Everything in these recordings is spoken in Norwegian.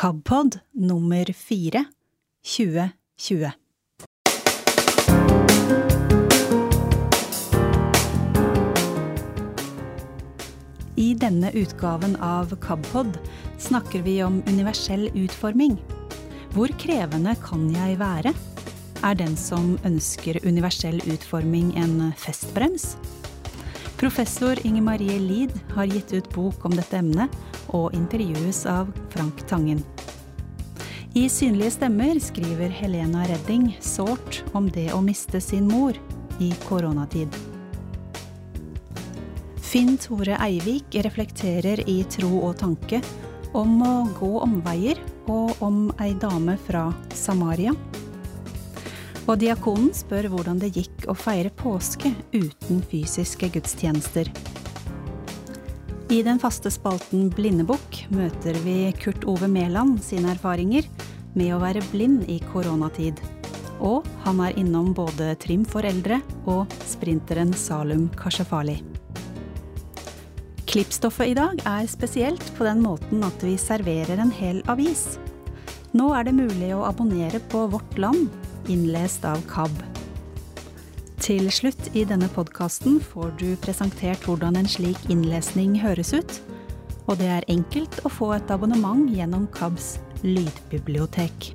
KABpod nummer 4 2020. I denne utgaven av KABpod snakker vi om universell utforming. Hvor krevende kan jeg være? Er den som ønsker universell utforming en festbrems? Professor Inger Marie Lid har gitt ut bok om dette emnet, og intervjues av Frank Tangen. I Synlige stemmer skriver Helena Redding sårt om det å miste sin mor i koronatid. Finn Tore Eivik reflekterer i Tro og tanke om å gå omveier og om ei dame fra Samaria. Og diakonen spør hvordan det gikk å feire påske uten fysiske gudstjenester. I den faste spalten Blindebukk møter vi Kurt Ove Mæland sine erfaringer med å være blind i koronatid. Og han er innom både Trim for eldre og sprinteren Salum Kashafali. Klippstoffet i dag er spesielt på den måten at vi serverer en hel avis. Nå er det mulig å abonnere på Vårt Land, innlest av KAB. Til slutt i denne podkasten får du presentert hvordan en slik innlesning høres ut. Og det er enkelt å få et abonnement gjennom KABs lydbibliotek.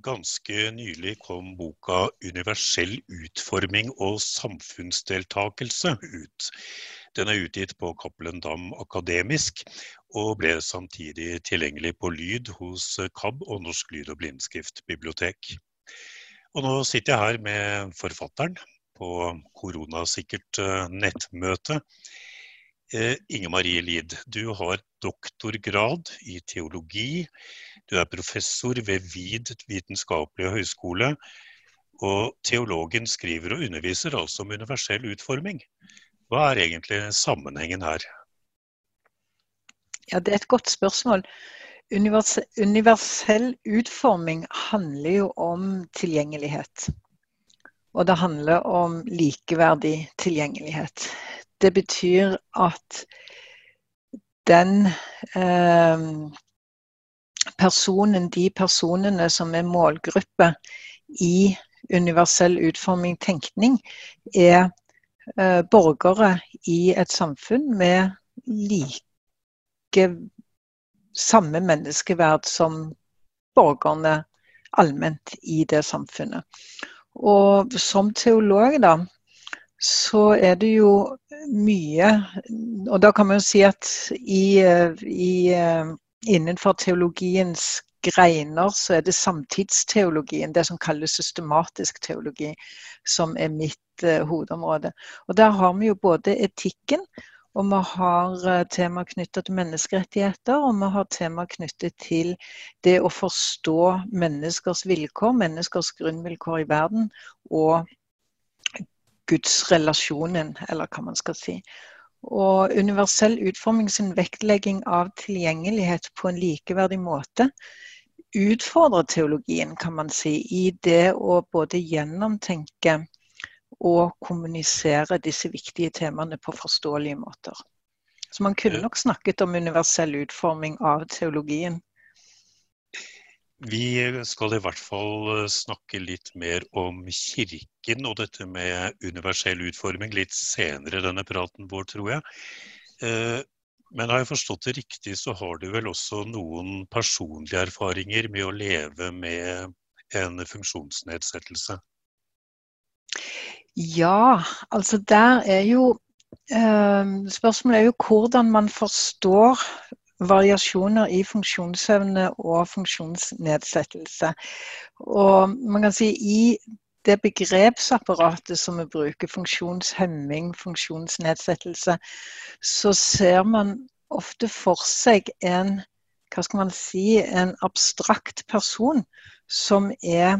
Ganske nylig kom boka 'Universell utforming og samfunnsdeltakelse' ut. Den er utgitt på Cappelen Dam Akademisk, og ble samtidig tilgjengelig på lyd hos KAB og Norsk lyd- og blindskriftbibliotek. Og nå sitter jeg her med forfatteren på koronasikkert nettmøte. Inge Marie Lid, du har doktorgrad i teologi. Du er professor ved VID vitenskapelige høgskole. Og teologen skriver og underviser altså om universell utforming. Hva er egentlig sammenhengen her? Ja, Det er et godt spørsmål. Universell utforming handler jo om tilgjengelighet. Og det handler om likeverdig tilgjengelighet. Det betyr at den eh, personen, de personene som er målgruppe i universell utforming tenkning, er eh, borgere i et samfunn med like samme menneskeverd som borgerne allment i det samfunnet. Og som teolog, da, så er det jo mye Og da kan man jo si at i, i, innenfor teologiens greiner så er det samtidsteologien, det som kalles systematisk teologi, som er mitt uh, hovedområde. Og der har vi jo både etikken, og vi har tema knyttet til menneskerettigheter, og vi har tema knyttet til det å forstå menneskers vilkår, menneskers grunnvilkår i verden, og gudsrelasjonen, eller hva man skal si. Og universell utforming sin vektlegging av tilgjengelighet på en likeverdig måte utfordrer teologien, kan man si, i det å både gjennomtenke og kommunisere disse viktige temaene på forståelige måter. Så man kunne nok snakket om universell utforming av teologien. Vi skal i hvert fall snakke litt mer om kirken og dette med universell utforming litt senere i denne praten vår, tror jeg. Men har jeg forstått det riktig, så har du vel også noen personlige erfaringer med å leve med en funksjonsnedsettelse? Ja, altså der er jo Spørsmålet er jo hvordan man forstår variasjoner i funksjonsevne og funksjonsnedsettelse. Og man kan si i det begrepsapparatet som vi bruker, funksjonshemming, funksjonsnedsettelse, så ser man ofte for seg en hva skal man si, en abstrakt person som er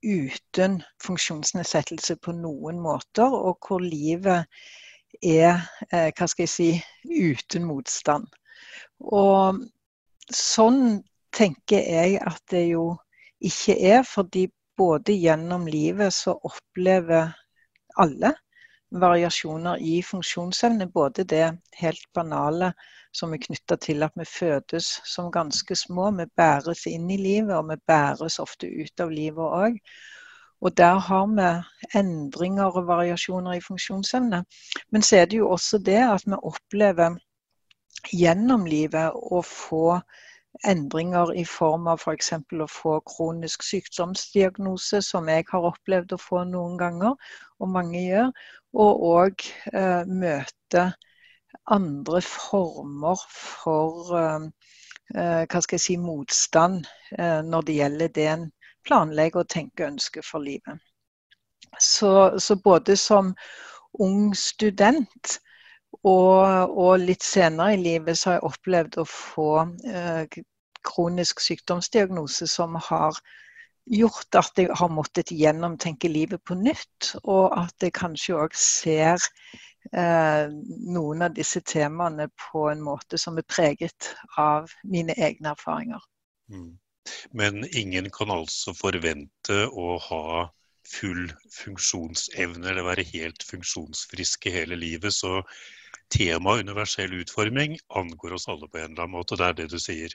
uten funksjonsnedsettelse på noen måter, og hvor livet er hva skal jeg si, uten motstand. Og sånn tenker jeg at det jo ikke er, fordi både gjennom livet så opplever alle variasjoner i funksjonsevne. Både det helt banale som er knytta til at vi fødes som ganske små. Vi bæres inn i livet, og vi bæres ofte ut av livet òg. Og der har vi endringer og variasjoner i funksjonsevne. Men så er det jo også det at vi opplever gjennom livet å få endringer i form av f.eks. Å få kronisk sykdomsdiagnose, som jeg har opplevd å få noen ganger, og mange gjør. Og òg eh, møte andre former for eh, eh, hva skal jeg si, motstand eh, når det gjelder det en planlegger og tenker ønske for livet. Så, så både som ung student og, og, litt senere i livet så har jeg opplevd å få eh, kronisk sykdomsdiagnose som har gjort at jeg har måttet gjennomtenke livet på nytt, og at jeg kanskje òg ser eh, noen av disse temaene på en måte som er preget av mine egne erfaringer. Mm. Men ingen kan altså forvente å ha full funksjonsevne eller være helt funksjonsfriske hele livet. Så temaet universell utforming angår oss alle på en eller annen måte. Det er det du sier?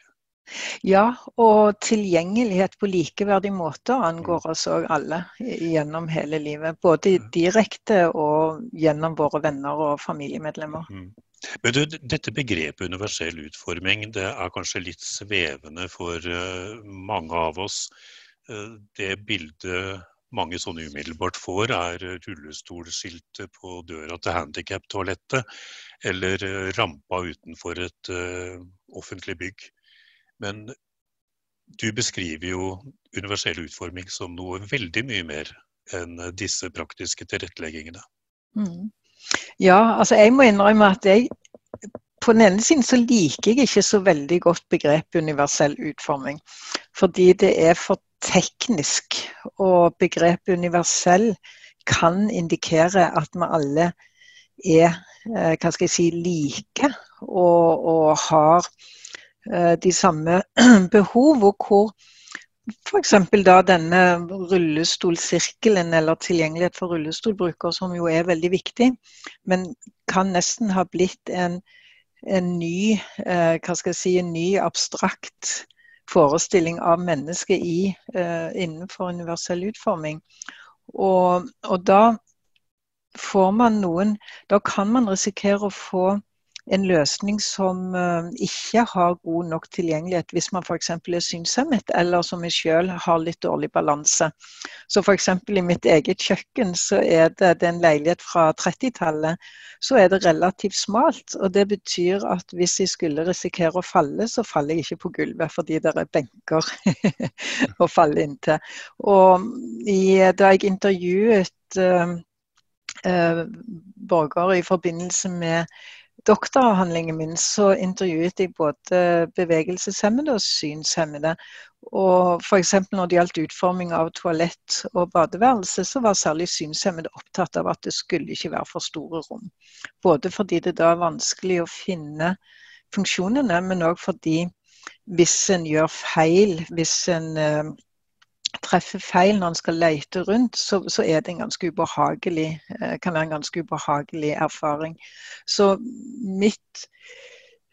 Ja, og tilgjengelighet på likeverdig måte angår mm. oss òg alle gjennom hele livet. Både direkte og gjennom våre venner og familiemedlemmer. Mm. Men du, Dette begrepet universell utforming det er kanskje litt svevende for uh, mange av oss. Uh, det bildet mange sånne umiddelbart får, er rullestolskiltet på døra til handikaptoalettet, eller eh, rampa utenfor et uh, offentlig bygg. Men du beskriver jo universell utforming som noe veldig mye mer enn disse praktiske tilretteleggingene. Mm. Ja, altså jeg må innrømme at jeg på den ene siden så liker jeg ikke så veldig godt begrepet universell utforming. Fordi det er for teknisk. Og begrepet universell kan indikere at vi alle er eh, hva skal jeg si, like og, og har eh, de samme behov. Og hvor f.eks. da denne rullestolsirkelen eller tilgjengelighet for rullestolbrukere, som jo er veldig viktig, men kan nesten ha blitt en en ny, eh, hva skal jeg si, en ny abstrakt forestilling av mennesket i, eh, innenfor universell utforming. Og, og da får man noen Da kan man risikere å få en løsning som uh, ikke har god nok tilgjengelighet hvis man f.eks. er synshemmet, eller som jeg sjøl har litt dårlig balanse. Så f.eks. i mitt eget kjøkken så er det, det er en leilighet fra 30-tallet, så er det relativt smalt. Og det betyr at hvis jeg skulle risikere å falle, så faller jeg ikke på gulvet fordi det er benker å falle inntil. Og i, da jeg intervjuet uh, borgere i forbindelse med doktoravhandlingen min så intervjuet jeg både bevegelseshemmede og synshemmede. Og f.eks. når det gjaldt utforming av toalett og badeværelse, så var særlig synshemmede opptatt av at det skulle ikke være for store rom. Både fordi det da er vanskelig å finne funksjonene, men òg fordi hvis en gjør feil, hvis en eh, treffer feil når en skal lete rundt, så, så, er det en ganske ubehagelig, eh, kan være en ganske ubehagelig erfaring. Så mitt,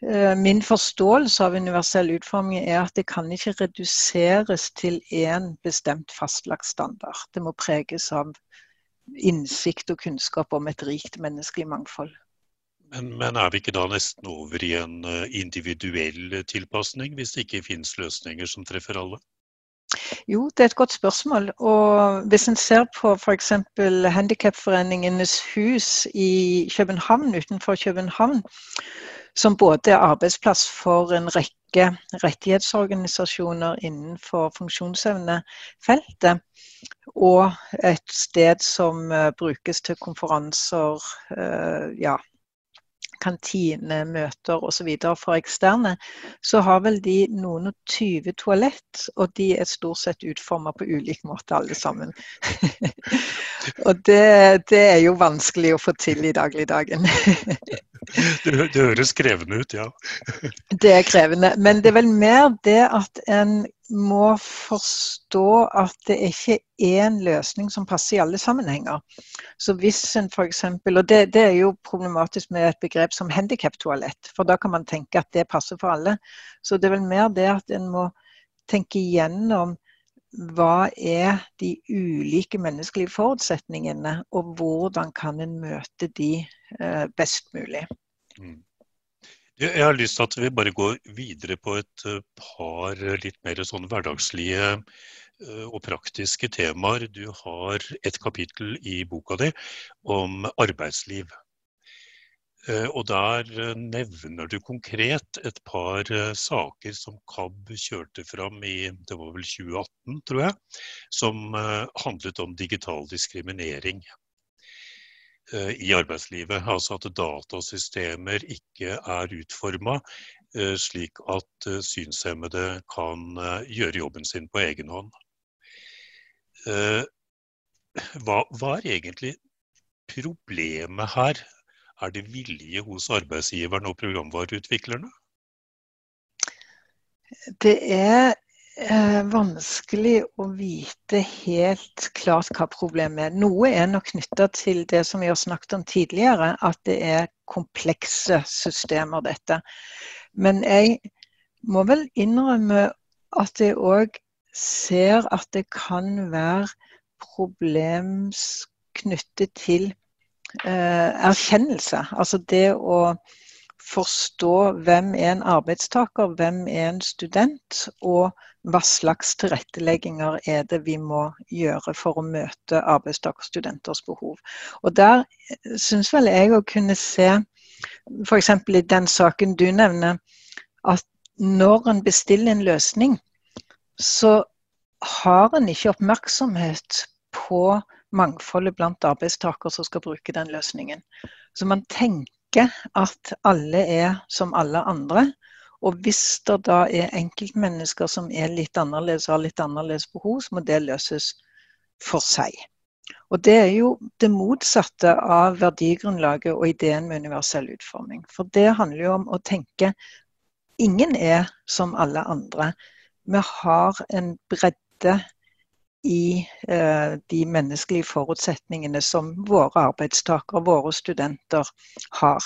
eh, min forståelse av universell utforming er at det kan ikke reduseres til én bestemt fastlagt standard. Det må preges av innsikt og kunnskap om et rikt menneskelig mangfold. Men, men, er vi ikke da nesten over i en eh, individuell tilpasning, hvis det ikke finnes løsninger som treffer alle? Jo, det er et godt spørsmål. Og hvis en ser på f.eks. Handikapforeningenes hus i København, utenfor København, som både er arbeidsplass for en rekke rettighetsorganisasjoner innenfor funksjonsevnefeltet, og et sted som uh, brukes til konferanser, uh, ja, kantinemøter osv. for eksterne, så har vel de noen og tyve toalett, og de er stort sett utforma på ulik måte alle sammen. og det, det, er jo vanskelig å få til i dagligdagen. det, det høres krevende ut, ja. det er krevende. Men det er vel mer det at en må forstå at det ikke er en løsning som passer i alle sammenhenger. Så hvis en f.eks. Og det, det, er jo problematisk med et begrep som handikaptoalett, for da kan man tenke at det passer for alle. Så det er vel mer det at en må tenke igjennom hva er de ulike menneskelige forutsetningene, og hvordan kan en møte de eh, best mulig. Mm. Jeg har lyst til at vi bare går videre på et eh, par litt mer sånn hverdagslige eh, og praktiske temaer. Du har et kapittel i boka di om arbeidsliv. Eh, og der nevner du konkret et par saker som KAB kjørte fram i det var vel 2018, tror jeg, som handlet om digital diskriminering. Eh, i arbeidslivet. Altså at datasystemer ikke er utforma eh, slik at eh, synshemmede kan gjøre jobben sin på egen hånd. Hva, hva er egentlig problemet her? Er det vilje hos arbeidsgiveren og programvareutviklerne? Det er eh, vanskelig å vite helt klart hva problemet er. Noe er nok knytta til det som vi har snakket om tidligere, at det er komplekse systemer, dette. Men jeg må vel innrømme at jeg òg ser at det kan være problem knyttet til eh, erkjennelse. Altså det å forstå hvem er en arbeidstaker, hvem er en student, og hva slags tilrettelegginger er det vi må gjøre for å møte arbeidstakerstudenters behov. Og Der syns vel jeg å kunne se, f.eks. i den saken du nevner, at når en bestiller en løsning, så har en ikke oppmerksomhet på mangfoldet blant arbeidstakere som skal bruke den løsningen. Så man tenker at alle er som alle andre, og hvis det da er enkeltmennesker som er litt annerledes og har litt annerledes behov, så må det løses for seg. Og Det er jo det motsatte av verdigrunnlaget og ideen med universell utforming. For det handler jo om å tenke ingen er som alle andre. Vi har en bredde i eh, de menneskelige forutsetningene som våre arbeidstakere, våre studenter, har.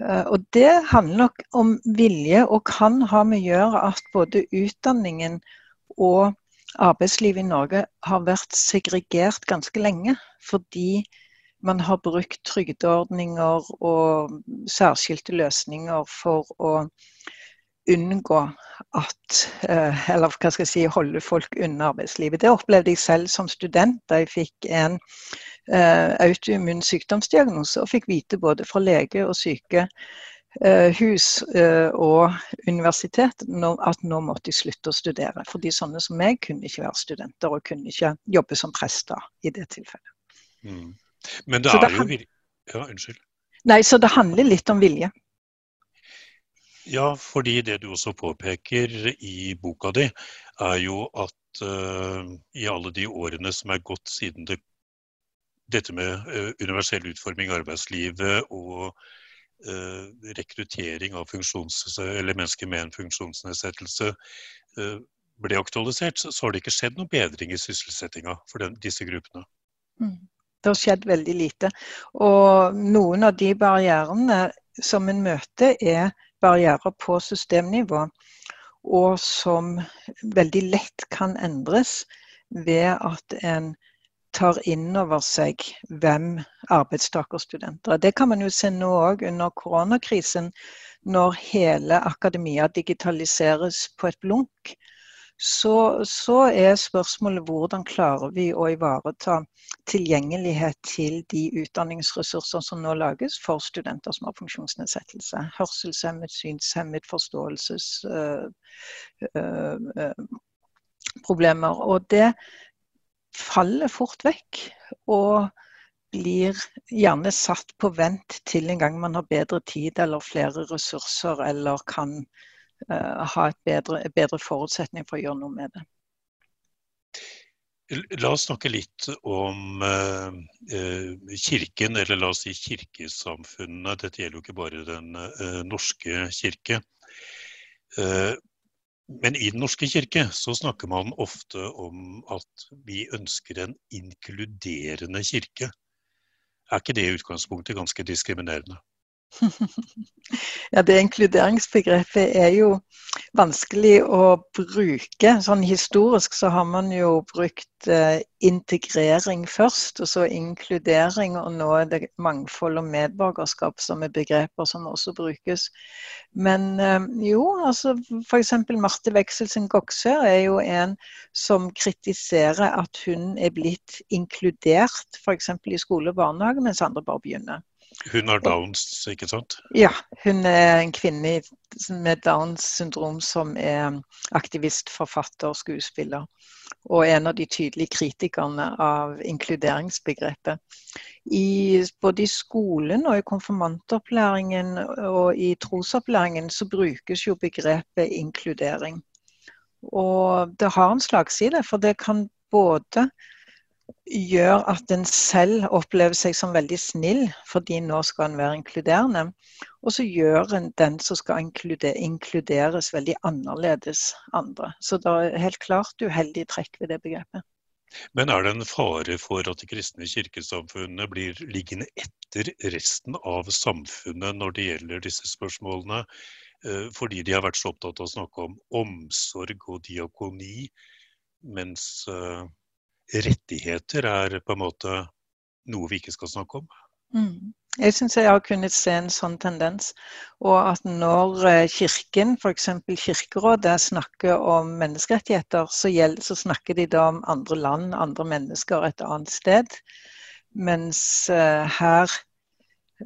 Eh, og det handler nok om vilje, og kan ha med å gjøre at både utdanningen og arbeidslivet i Norge har vært segregert ganske lenge. Fordi man har brukt trygdeordninger og særskilte løsninger for å unngå at eh, Eller hva skal jeg si, holde folk unna arbeidslivet. Det opplevde jeg selv som student da jeg fikk en uh, autoimmun sykdomsdiagnose og fikk vite både fra lege og sykehus uh, og universitet at nå måtte jeg slutte å studere. Fordi sånne som meg kunne ikke være studenter og kunne ikke jobbe som prester i det tilfellet. Mm. Men det er jo Ja, unnskyld. Nei, så det handler litt om vilje. Ja, fordi det du også påpeker i boka di, er jo at uh, i alle de årene som er gått siden det, dette med uh, universell utforming i arbeidslivet og uh, rekruttering av mennesker med en funksjonsnedsettelse ble aktualisert, så, så har det ikke skjedd noen bedring i sysselsettinga for den, disse gruppene. Mm. Det har skjedd veldig lite. Og noen av de barrierene som en møter, er barrierer på systemnivå, og som veldig lett kan endres ved at en tar inn over seg hvem arbeidstakerstudenter er. Det kan man jo se nå òg under koronakrisen, når hele akademia digitaliseres på et blunk så, så, er spørsmålet hvordan klarer vi å ivareta tilgjengelighet til de utdanningsressurser som nå lages for studenter som har funksjonsnedsettelse. Hørselshemmet, synshemmet, forståelsesproblemer. Øh, øh, og det faller fort vekk. og blir gjerne satt på vent til en gang man har bedre tid eller flere ressurser eller kan ha et bedre, bedre forutsetning for å gjøre noe med det. La oss snakke litt om eh, eh, kirken, eller la oss si kirkesamfunnene. Dette gjelder jo ikke bare den eh, norske kirke. Eh, Men i Den norske kirke så snakker man ofte om at vi ønsker en inkluderende kirke. Er ikke det i utgangspunktet ganske diskriminerende? Ja, det inkluderingsbegrepet er jo vanskelig å bruke. Sånn historisk så har man jo brukt eh, integrering først, og så inkludering, og nå er det mangfold og medborgerskap som er begreper som også brukes. Men eh, jo, altså f.eks. Marte Wekselsen Goksør er jo en som kritiserer at hun er blitt inkludert f.eks. i skole og barnehage, mens andre bare begynner. Hun har Downs, ikke sant? Ja, hun er en kvinne med Downs syndrom som er aktivist, forfatter, og skuespiller. Og en av de tydelige kritikerne av inkluderingsbegrepet. I, både i skolen og i konfirmantopplæringen og i trosopplæringen så brukes jo begrepet inkludering. Og det har en slagside, for det kan både gjør at en selv opplever seg som veldig snill, fordi nå skal en være inkluderende. Og så gjør en den som skal inkluderes, veldig annerledes andre. Så det er helt klart uheldig trekk ved det begrepet. Men er det en fare for at de kristne kirkesamfunnene blir liggende etter resten av samfunnet når det gjelder disse spørsmålene, eh, fordi de har vært så opptatt av å snakke om omsorg og diakoni, mens eh, rettigheter er på en måte noe vi ikke skal snakke om. Mm. Jeg syns jeg har kunnet se en sånn tendens. Og at når eh, Kirken, f.eks. Kirkerådet, snakker om menneskerettigheter, så, gjelder, så, snakker de da om andre land, andre mennesker et annet sted. Mens uh, her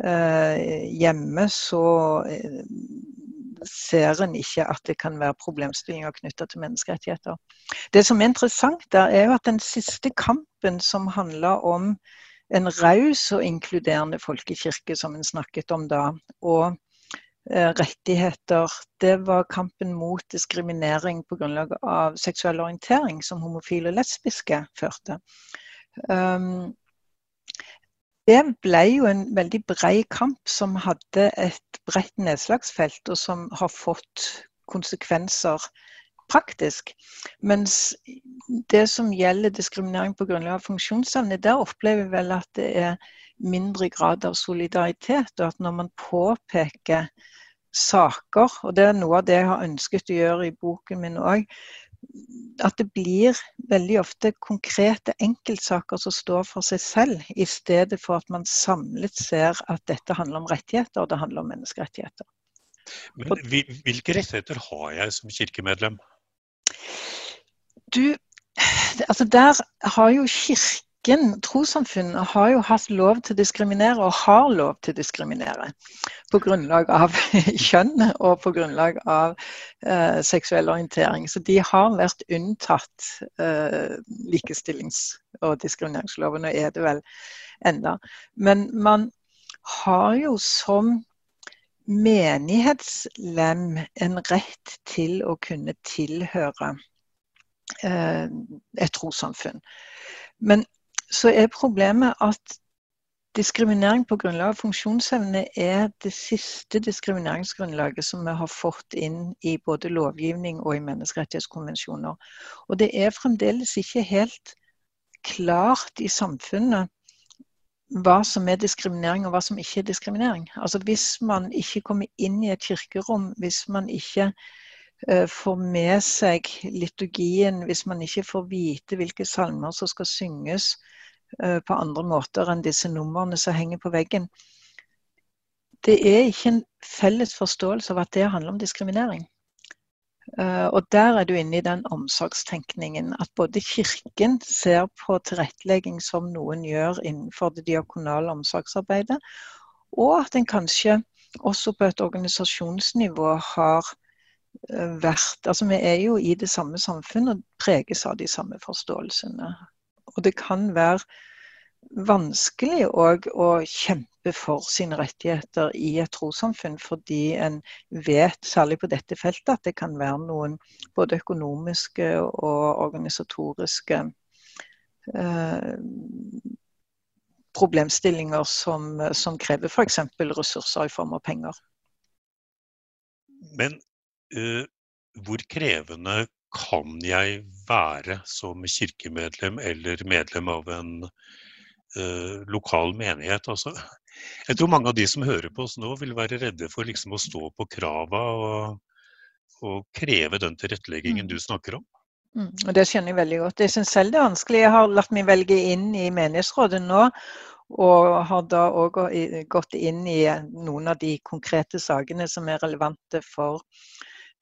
eh, hjemme så uh, ser en ikke at det kan være problemstillinger knytta til menneskerettigheter. Det som er interessant der, er jo at den siste kampen som handler om en raus og inkluderende folkekirke, som en snakket om da, og eh, rettigheter, det var kampen mot diskriminering på grunnlag av seksuell orientering, som homofile og lesbiske førte. Um, det ble jo en veldig bred kamp som hadde et bredt nedslagsfelt, og som har fått konsekvenser praktisk. Mens det som gjelder diskriminering på grunnlag av funksjonsevne, der opplever vi vel at det er mindre grad av solidaritet. Og at når man påpeker saker, og det er noe av det jeg har ønsket å gjøre i boken min òg, at det blir veldig ofte konkrete enkeltsaker som står for seg selv, i stedet for at man samlet ser at dette handler om rettigheter, og det handler om menneskerettigheter. Men hvilke rettigheter har jeg som kirkemedlem? Du, altså der har jo kirken Kirken, trossamfunn har jo hatt lov til å diskriminere, og har lov til å diskriminere. På grunnlag av kjønn og på grunnlag av eh, seksuell orientering. Så de har vært unntatt eh, likestillings- og diskrimineringsloven, og er det vel enda. Men man har jo som menighetslem en rett til å kunne tilhøre uh, et trossamfunn. Men så er problemet at diskriminering på grunnlag av funksjonsevne er det siste diskrimineringsgrunnlaget som vi har fått inn i både lovgivning og i menneskerettighetskonvensjoner. Og det er fremdeles ikke helt klart i samfunnet hva som er diskriminering og hva som ikke er diskriminering. Altså Hvis man ikke kommer inn i et kirkerom, hvis man ikke får med seg liturgien, hvis man ikke får vite hvilke salmer som skal synges, Eh, på andre måter enn disse numrene som henger på veggen. Det er ikke en felles forståelse av at det handler om diskriminering. Eh, og der er du inne i den omsorgstenkningen. At både Kirken ser på tilrettelegging som noen gjør innenfor det diakonale omsorgsarbeidet, og at en kanskje også på et organisasjonsnivå har eh, vært Altså vi er jo i det samme samfunnet og preges av de samme forståelsene. Og det kan være vanskelig òg å kjempe for sine rettigheter i et trossamfunn, fordi en vet, særlig på dette feltet, at det kan være noen både økonomiske og organisatoriske eh, problemstillinger som, som krever f.eks. ressurser i form av penger. Men hvor krevende kan jeg være som kirkemedlem eller medlem av en uh, lokal menighet? Altså, jeg tror mange av de som hører på oss nå, vil være redde for liksom å stå på krava og, og kreve den tilretteleggingen mm. du snakker om. Mm, og Det skjønner jeg veldig godt. Jeg syns selv det er vanskelig. Jeg har latt meg velge inn i menighetsrådet nå. Og har da òg gått inn i noen av de konkrete sakene som er relevante for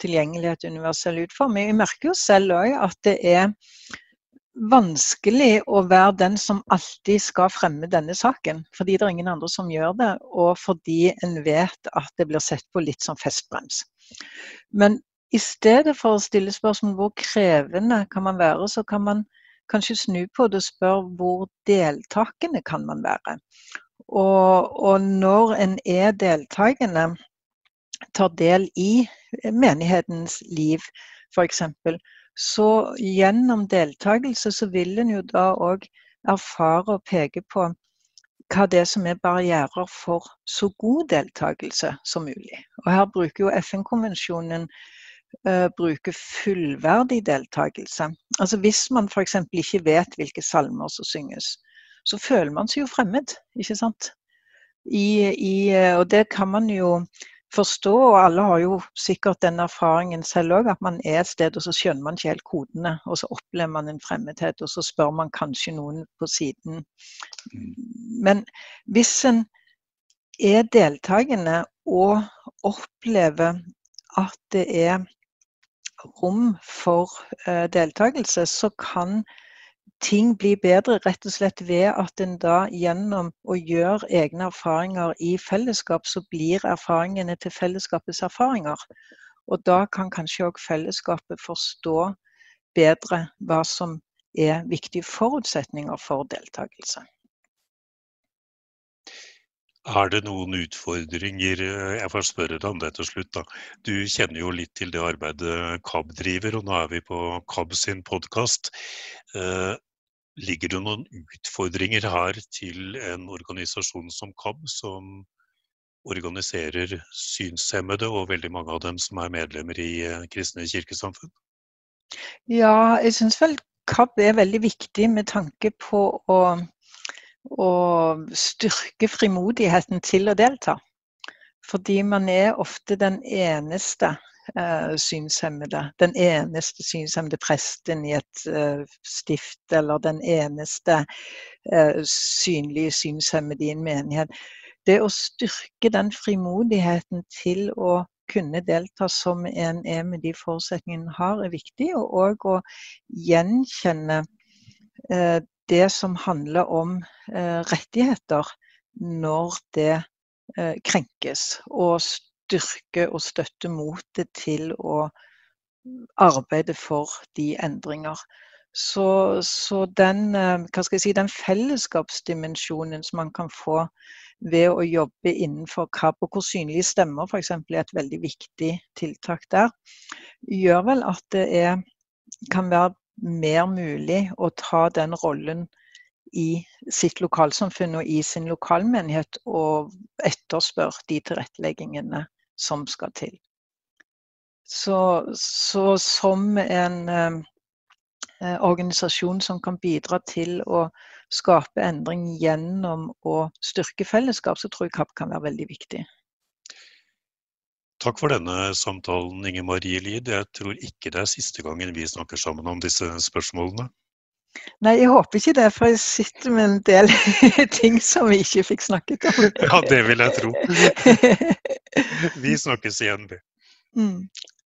tilgjengelighet universell utforming. Vi merker jo selv òg at det er vanskelig å være den som alltid skal fremme denne saken. Fordi det er ingen andre som gjør det, og fordi en vet at det blir sett på litt som festbrems. Men i stedet for å stille spørsmål hvor krevende kan man være, så kan man kanskje snu på det og spørre hvor deltakende kan man være. Og, og når en er deltakende, tar del i menighetens liv, f.eks. Så gjennom deltakelse så vil en jo da òg erfare og peke på hva det er som er barrierer for så god deltakelse som mulig. Og her bruker jo FN-konvensjonen uh, fullverdig deltakelse. Altså Hvis man f.eks. ikke vet hvilke salmer som synges, så føler man seg jo fremmed, ikke sant. I, i, og det kan man jo forstå, og alle har jo sikkert den erfaringen selv òg, at man er et sted og så skjønner man ikke helt kodene. Og så opplever man en fremmedhet, og så spør man kanskje noen på siden. Men hvis en er deltakende og opplever at det er rom for uh, deltakelse, så kan ting blir bedre rett og slett ved at en da gjennom å gjøre egne erfaringer i fellesskap, så blir erfaringene til fellesskapets erfaringer. Og da kan kanskje òg fellesskapet forstå bedre hva som er viktige forutsetninger for deltakelse. Er det noen utfordringer Jeg får spørre deg om det til slutt. da. Du kjenner jo litt til det arbeidet KAB driver, og nå er vi på KAB sin podkast. Eh, ligger det noen utfordringer her til en organisasjon som KAB, som organiserer synshemmede, og veldig mange av dem som er medlemmer i eh, kristne kirkesamfunn? Ja, jeg syns vel KAB er veldig viktig med tanke på å, å styrke frimodigheten til å delta. Fordi man er ofte den eneste eh, synshemmede. Den eneste synshemmede presten i et eh, stift, eller den eneste eh, synlige synshemmede i en menighet. Det å styrke den frimodigheten til å kunne delta som en er med de forutsetningene en har, er viktig. Og òg å gjenkjenne det som handler om rettigheter når det krenkes. Og styrke og støtte motet til å arbeide for de endringer. Så, så den, eh, si, den, fellesskapsdimensjonen som man kan få ved å jobbe innenfor KAB, og hvor synlige stemmer f.eks. er et veldig viktig tiltak der, gjør vel at det er, kan være mer mulig å ta den rollen i sitt lokalsamfunn og i sin lokalmenighet og etterspør de tilretteleggingene som skal til. Så, så som en eh, eh, organisasjon som kan bidra til å skape endring gjennom å styrke fellesskap, så tror jeg KAP kan være veldig viktig. Takk for denne samtalen, Inger Marie Lid. Jeg tror ikke det er siste gangen vi snakker sammen om disse spørsmålene. Nei, jeg håper ikke det, for jeg sitter med en del ting som vi ikke fikk snakket om. Ja, det vil jeg tro. Vi snakkes igjen, vi. Mm,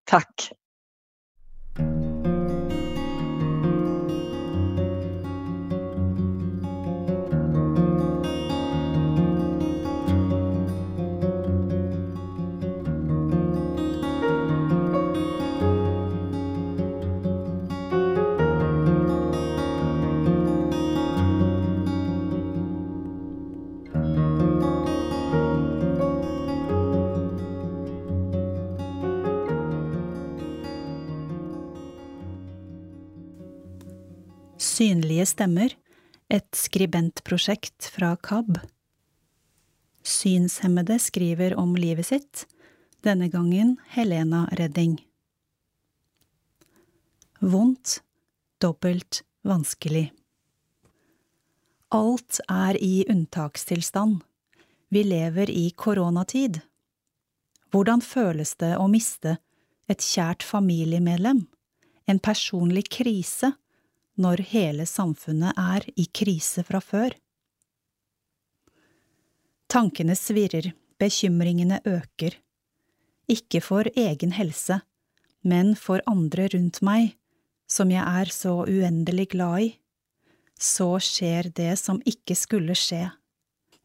takk. Synlige stemmer, et skribentprosjekt fra KAB. Synshemmede skriver om livet sitt, denne gangen Helena Redding. vondt, dobbelt vanskelig. Alt er i unntakstilstand. Vi lever i koronatid. Hvordan føles det å miste et kjært familiemedlem, en personlig krise, når hele samfunnet er i krise fra før? Tankene svirrer, bekymringene øker. Ikke for egen helse, men for andre rundt meg, som jeg er så uendelig glad i så skjer det som ikke skulle skje.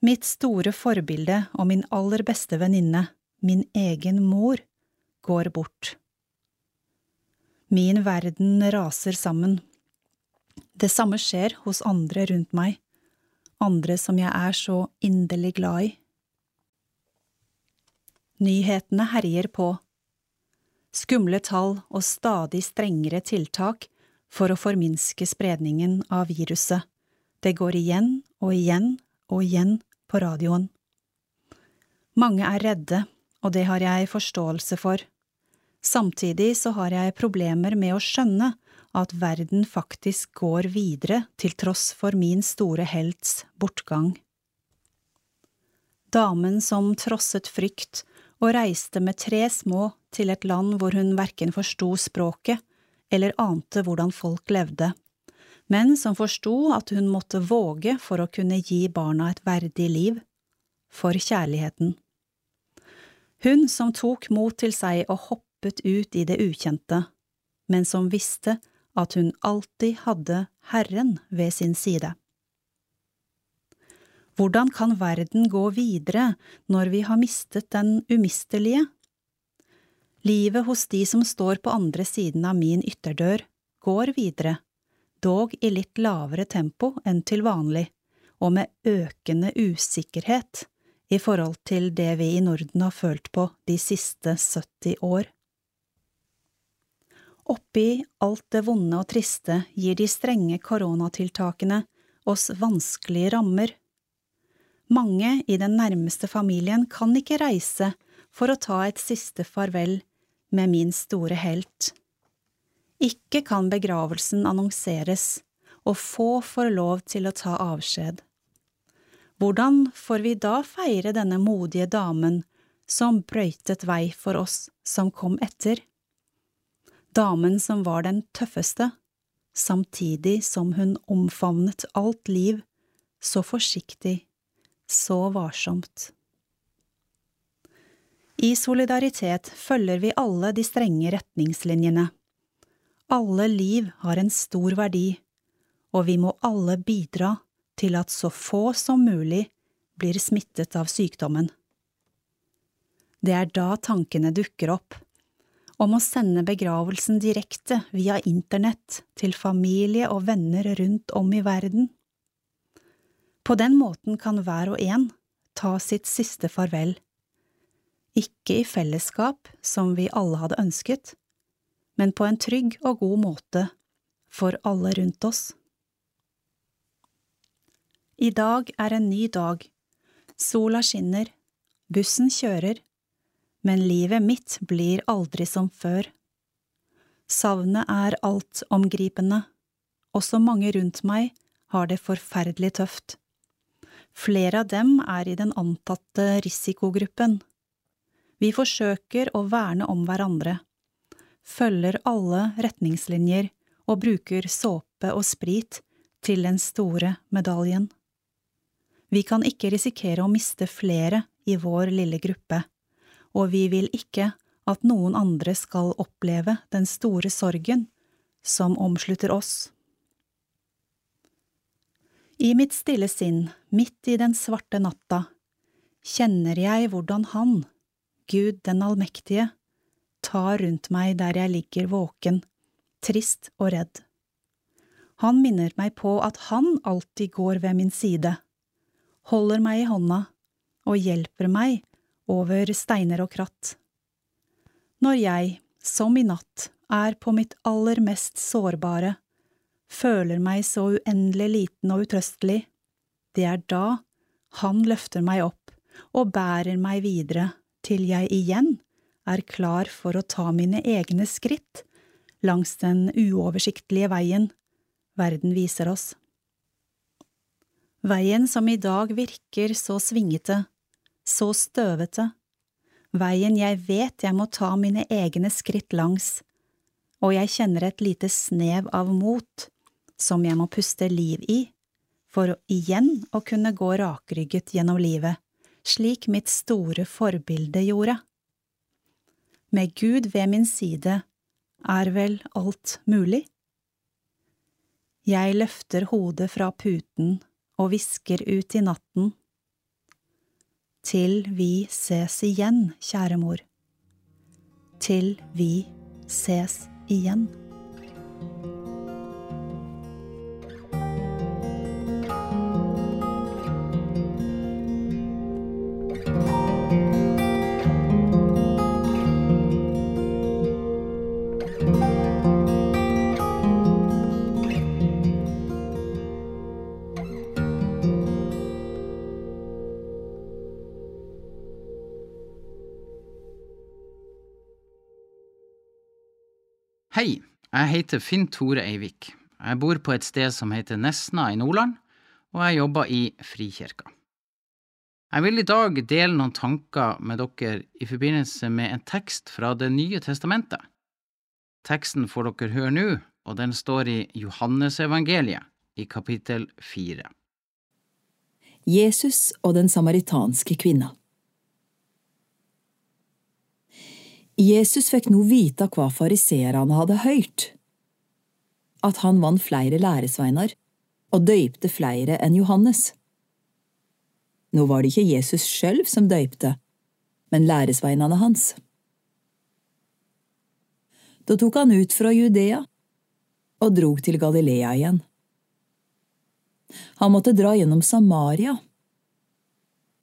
Mitt store forbilde og min aller beste venninne, min egen mor, går bort. Min verden raser sammen. Det samme skjer hos andre rundt meg, andre som jeg er så inderlig glad i. Nyhetene herjer på. Skumle tall og stadig strengere tiltak for å forminske spredningen av viruset. Det går igjen og igjen og igjen på radioen. Mange er redde, og det har jeg forståelse for. Samtidig så har jeg problemer med å skjønne at verden faktisk går videre til tross for min store helts bortgang. Damen som trosset frykt og reiste med tre små til et land hvor hun verken forsto språket eller ante hvordan folk levde, men som forsto at hun måtte våge for å kunne gi barna et verdig liv, for kjærligheten. Hun som tok mot til seg og hoppet ut i det ukjente, men som visste at hun alltid hadde Herren ved sin side. Hvordan kan verden gå videre når vi har mistet den umistelige? Livet hos de som står på andre siden av min ytterdør, går videre, dog i litt lavere tempo enn til vanlig, og med økende usikkerhet i forhold til det vi i Norden har følt på de siste 70 år. Oppi alt det vonde og triste gir de strenge koronatiltakene oss vanskelige rammer. Mange i den nærmeste familien kan ikke reise for å ta et siste farvel med min store helt. Ikke kan begravelsen annonseres, og få får lov til å ta avskjed. Hvordan får vi da feire denne modige damen som brøytet vei for oss som kom etter? Damen som var den tøffeste, samtidig som hun omfavnet alt liv, så forsiktig, så varsomt. I solidaritet følger vi alle de strenge retningslinjene. Alle liv har en stor verdi, og vi må alle bidra til at så få som mulig blir smittet av sykdommen. Det er da tankene dukker opp, om å sende begravelsen direkte via internett til familie og venner rundt om i verden. På den måten kan hver og en ta sitt siste farvel ikke i fellesskap som vi alle hadde ønsket, men på en trygg og god måte for alle rundt oss. I dag er en ny dag, sola skinner, bussen kjører, men livet mitt blir aldri som før. Savnet er altomgripende, også mange rundt meg har det forferdelig tøft. Flere av dem er i den antatte risikogruppen vi forsøker å verne om hverandre, følger alle retningslinjer og bruker såpe og sprit til den store medaljen. Vi kan ikke risikere å miste flere i vår lille gruppe, og vi vil ikke at noen andre skal oppleve den store sorgen som omslutter oss. I mitt stille sinn, midt i den svarte natta, kjenner jeg hvordan han, Gud den allmektige, tar rundt meg der jeg ligger våken, trist og redd. Han minner meg på at han alltid går ved min side, holder meg i hånda og hjelper meg over steiner og kratt. Når jeg, som i natt, er på mitt aller mest sårbare, føler meg så uendelig liten og utrøstelig, det er da han løfter meg opp og bærer meg videre til jeg igjen er klar for å ta mine egne skritt langs den uoversiktlige veien verden viser oss. Veien som i dag virker så svingete, så støvete, veien jeg vet jeg må ta mine egne skritt langs, og jeg kjenner et lite snev av mot som jeg må puste liv i, for igjen å kunne gå rakrygget gjennom livet, slik mitt store forbilde gjorde. Med Gud ved min side er vel alt mulig? Jeg løfter hodet fra puten og hvisker ut i natten. Til vi ses igjen, kjære mor. Til vi ses igjen. Jeg heter Finn Tore Eivik. Jeg bor på et sted som heter Nesna i Nordland, og jeg jobber i Frikirka. Jeg vil i dag dele noen tanker med dere i forbindelse med en tekst fra Det nye testamentet. Teksten får dere høre nå, og den står i Johannesevangeliet i kapittel fire. Jesus og den samaritanske kvinna. Jesus fikk nå vite hva fariseerne hadde hørt, at han vant flere læresveinar og døypte flere enn Johannes. Nå var det ikke Jesus sjøl som døypte, men læresveinene hans. Da tok han ut fra Judea og drog til Galilea igjen. Han måtte dra gjennom Samaria,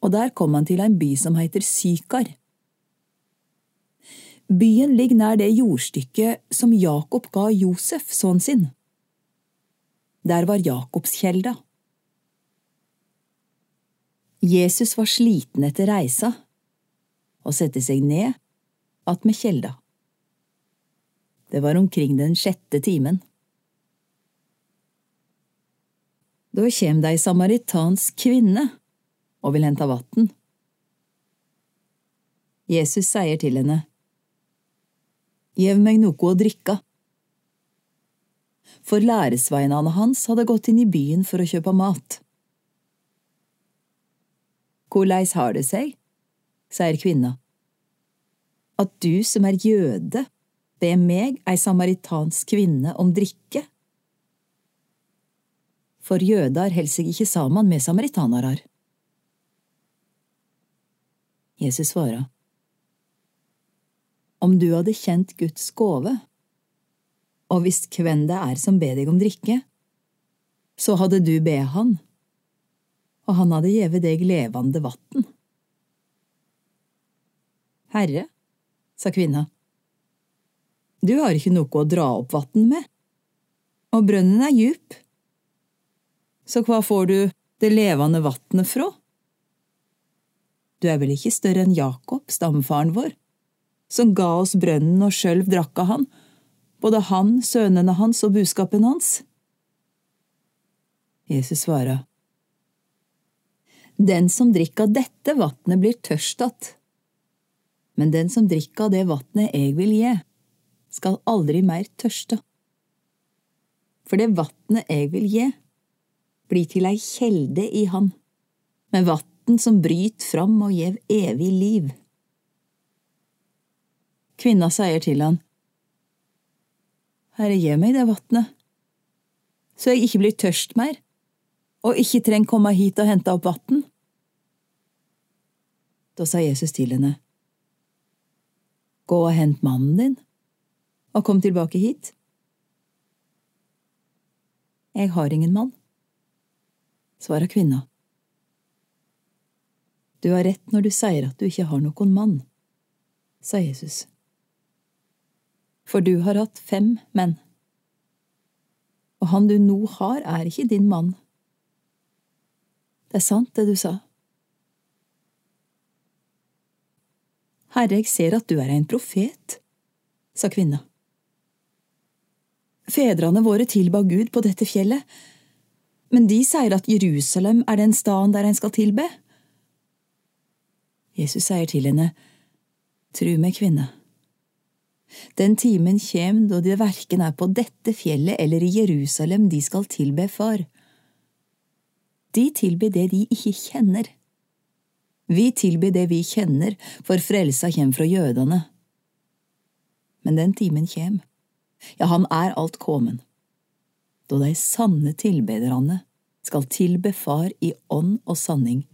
og der kom han til en by som heter Sykar Byen ligger nær det jordstykket som Jakob ga Josef, sønnen sin. Der var Jakobskjelda. Jesus var sliten etter reisa og sette seg ned attmed kjelda. Det var omkring den sjette timen. Da kjem det ei samaritansk kvinne og vil hente vatn. Jesus sier til henne, Gjev meg noe å drikke. For læresveinene hans hadde gått inn i byen for å kjøpe mat. Korleis har det seg, sier kvinna, at du som er jøde, ber meg, ei samaritansk kvinne, om drikke? For jøder holder seg ikke sammen med samaritanere. Jesus svarer om du hadde kjent Guds gåve, og visst hvem det er som ber deg om drikke, så hadde du be han, og han hadde gjeve deg levende vann. Herre, sa kvinna, du har ikke noe å dra opp vann med, og brønnen er djup, så hva får du det levende vannet fra? Du er vel ikke større enn Jakob, stamfaren vår? Som ga oss brønnen og sjølv drakk av han, både han, sønnene hans og buskapen hans? Jesus svarer, Den som drikker av dette vatnet, blir tørst att, men den som drikker av det vatnet jeg vil gi, skal aldri mer tørste. For det vatnet jeg vil gi, blir til ei kjelde i han, med vatn som bryter fram og gjev evig liv. Kvinna sier til han, Herre, gi meg det vatnet, så jeg ikke blir tørst mer, og ikke trenger komme hit og hente opp vatn. Da sa Jesus til henne, Gå og hent mannen din, og kom tilbake hit. Jeg har ingen mann, svarer kvinna. Du har rett når du sier at du ikke har noen mann, sa Jesus for du har hatt fem menn. Og han du nå har, er ikke din mann. Det er sant, det du sa. Herre, jeg ser at du er en profet, sa kvinna. Fedrene våre tilba Gud på dette fjellet, men de sier at Jerusalem er den staden der en skal tilbe. Jesus sier til henne, Tru meg, kvinne. Den timen kjem da det verken er på dette fjellet eller i Jerusalem de skal tilbe Far. De tilbyr det de ikke kjenner. Vi tilbyr det vi kjenner, for frelsa kjem fra jødene. Men den timen kjem, ja, han er alt kommen, da de sanne tilbederne skal tilbe Far i ånd og sanning,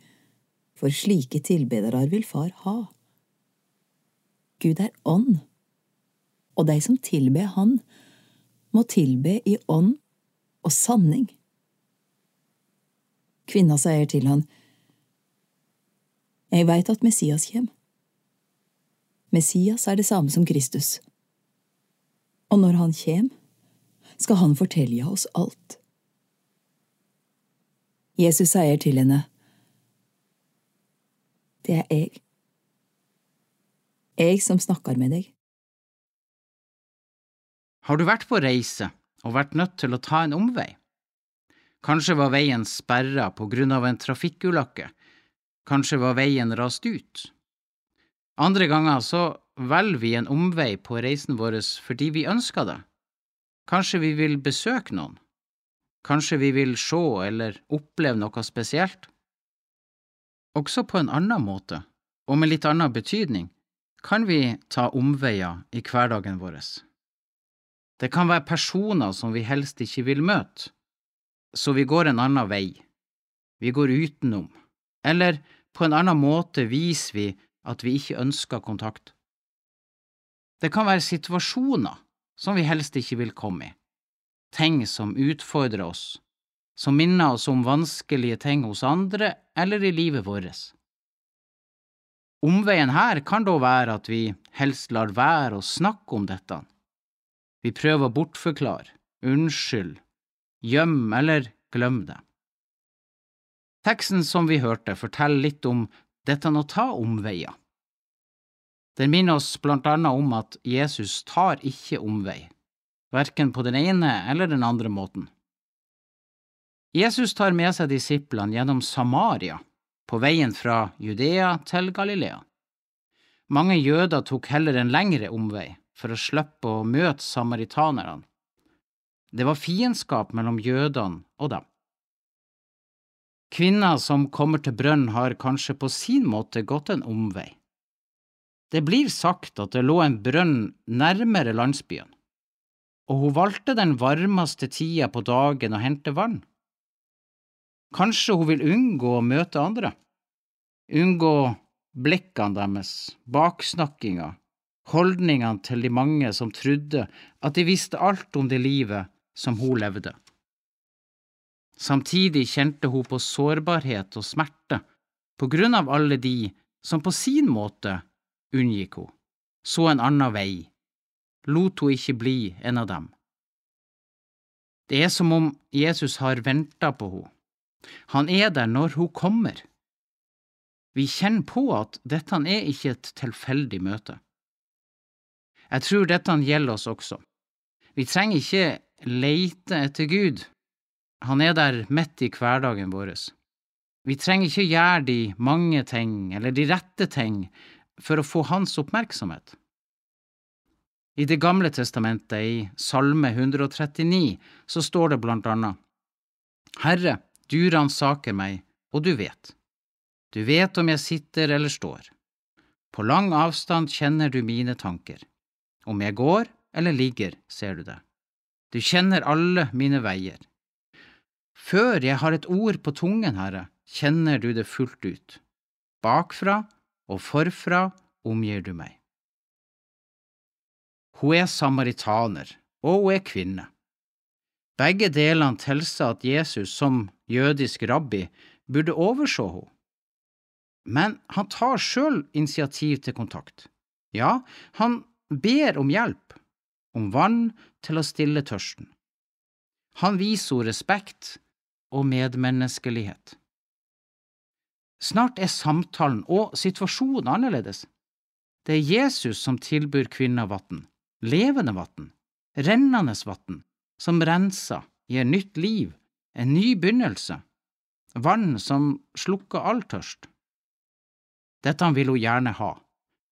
for slike tilbedere vil Far ha. Gud er ånd, og de som tilber Han, må tilbe i ånd og sanning. Kvinna sier til han, Jeg veit at Messias kjem. Messias er det samme som Kristus. Og når han kjem, skal han fortelle oss alt. Jesus sier til henne, Det er jeg. Jeg som snakker med deg. Har du vært på reise og vært nødt til å ta en omvei? Kanskje var veien sperra på grunn av en trafikkulykke, kanskje var veien rast ut. Andre ganger så velger vi en omvei på reisen vår fordi vi ønsker det. Kanskje vi vil besøke noen. Kanskje vi vil se eller oppleve noe spesielt. Også på en annen måte, og med litt annen betydning, kan vi ta omveier i hverdagen vår. Det kan være personer som vi helst ikke vil møte, så vi går en annen vei. Vi går utenom, eller på en annen måte viser vi at vi ikke ønsker kontakt. Det kan være situasjoner som vi helst ikke vil komme i, ting som utfordrer oss, som minner oss om vanskelige ting hos andre eller i livet vårt. Omveien her kan da være at vi helst lar være å snakke om dette. Vi prøver å bortforklare, unnskyld, gjem eller glem det. Teksten som vi hørte, forteller litt om dette å ta omveier. Den minner oss blant annet om at Jesus tar ikke omvei, verken på den ene eller den andre måten. Jesus tar med seg disiplene gjennom Samaria, på veien fra Judea til Galilea. Mange jøder tok heller en lengre omvei for å slippe å møte samaritanerne. Det var fiendskap mellom jødene og dem. Kvinner som kommer til brønn, har kanskje på sin måte gått en omvei. Det blir sagt at det lå en brønn nærmere landsbyen, og hun valgte den varmeste tida på dagen å hente vann. Kanskje hun vil unngå å møte andre, unngå blikkene deres, baksnakkinga, holdningene til de mange som trodde at de visste alt om det livet som hun levde. Samtidig kjente hun på sårbarhet og smerte på grunn av alle de som på sin måte unngikk hun, så en annen vei, lot hun ikke bli en av dem. Det er som om Jesus har venta på henne. Han er der når hun kommer. Vi kjenner på at dette er ikke et tilfeldig møte. Jeg tror dette gjelder oss også. Vi trenger ikke leite etter Gud, han er der midt i hverdagen vår. Vi trenger ikke gjøre de mange ting eller de rette ting for å få hans oppmerksomhet. I Det gamle testamentet, i Salme 139, så står det blant annet Herre, du ransaker meg, og du vet. Du vet om jeg sitter eller står. På lang avstand kjenner du mine tanker. Om jeg går eller ligger, ser du det. Du kjenner alle mine veier. Før jeg har et ord på tungen, Herre, kjenner du det fullt ut. Bakfra og forfra omgir du meg. Hun er samaritaner, og hun er kvinne. Begge delene tilsa at Jesus som jødisk rabbi burde overse henne. Men han tar sjøl initiativ til kontakt. Ja, han ber om hjelp, om vann til å stille tørsten. Han viser henne respekt og medmenneskelighet. Snart er samtalen og situasjonen annerledes. Det er Jesus som tilbyr kvinna vann, levende vann, rennende vann, som renser, gir nytt liv, en ny begynnelse, vann som slukker all tørst. Dette vil hun gjerne ha.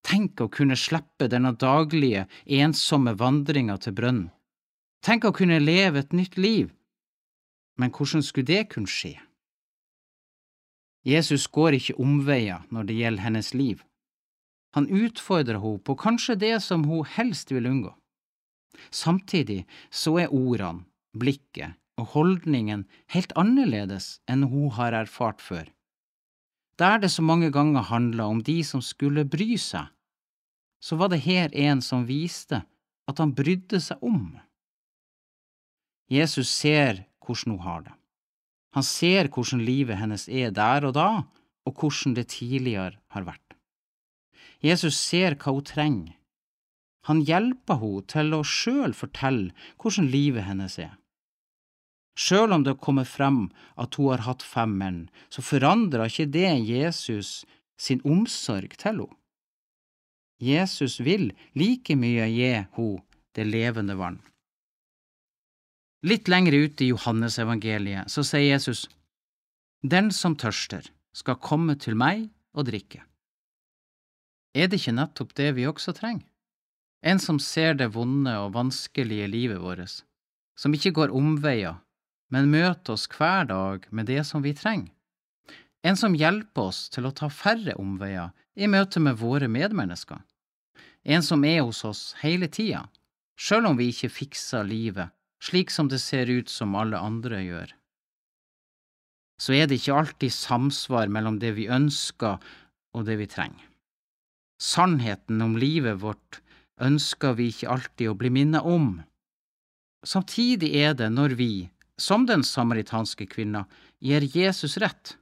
Tenk å kunne slippe denne daglige, ensomme vandringa til brønnen. Tenk å kunne leve et nytt liv. Men hvordan skulle det kunne skje? Jesus går ikke omveier når det gjelder hennes liv. Han utfordrer henne på kanskje det som hun helst vil unngå. Samtidig så er ordene, blikket og holdningen helt annerledes enn hun har erfart før. Der det så mange ganger handla om de som skulle bry seg, så var det her en som viste at han brydde seg om. Jesus ser hvordan hun har det. Han ser hvordan livet hennes er der og da, og hvordan det tidligere har vært. Jesus ser hva hun trenger. Han hjelper henne til å sjøl fortelle hvordan livet hennes er. Sjøl om det kommer frem at hun har hatt fem menn, så forandrer ikke det Jesus sin omsorg til henne. Jesus vil like mye gi henne det levende vann. Litt lenger ute i Johannesevangeliet så sier Jesus, Den som tørster, skal komme til meg og drikke. Er det ikke nettopp det vi også trenger? En som ser det vonde og vanskelige livet vårt, som ikke går omveier, men møter oss hver dag med det som vi trenger. En som hjelper oss til å ta færre omveier i møte med våre medmennesker. En som er hos oss hele tida, sjøl om vi ikke fikser livet slik som det ser ut som alle andre gjør. Så er det ikke alltid samsvar mellom det vi ønsker og det vi trenger. Sannheten om livet vårt ønsker vi ikke alltid å bli minnet om. Samtidig er det når vi, som den samaritanske kvinna, gir Jesus rett,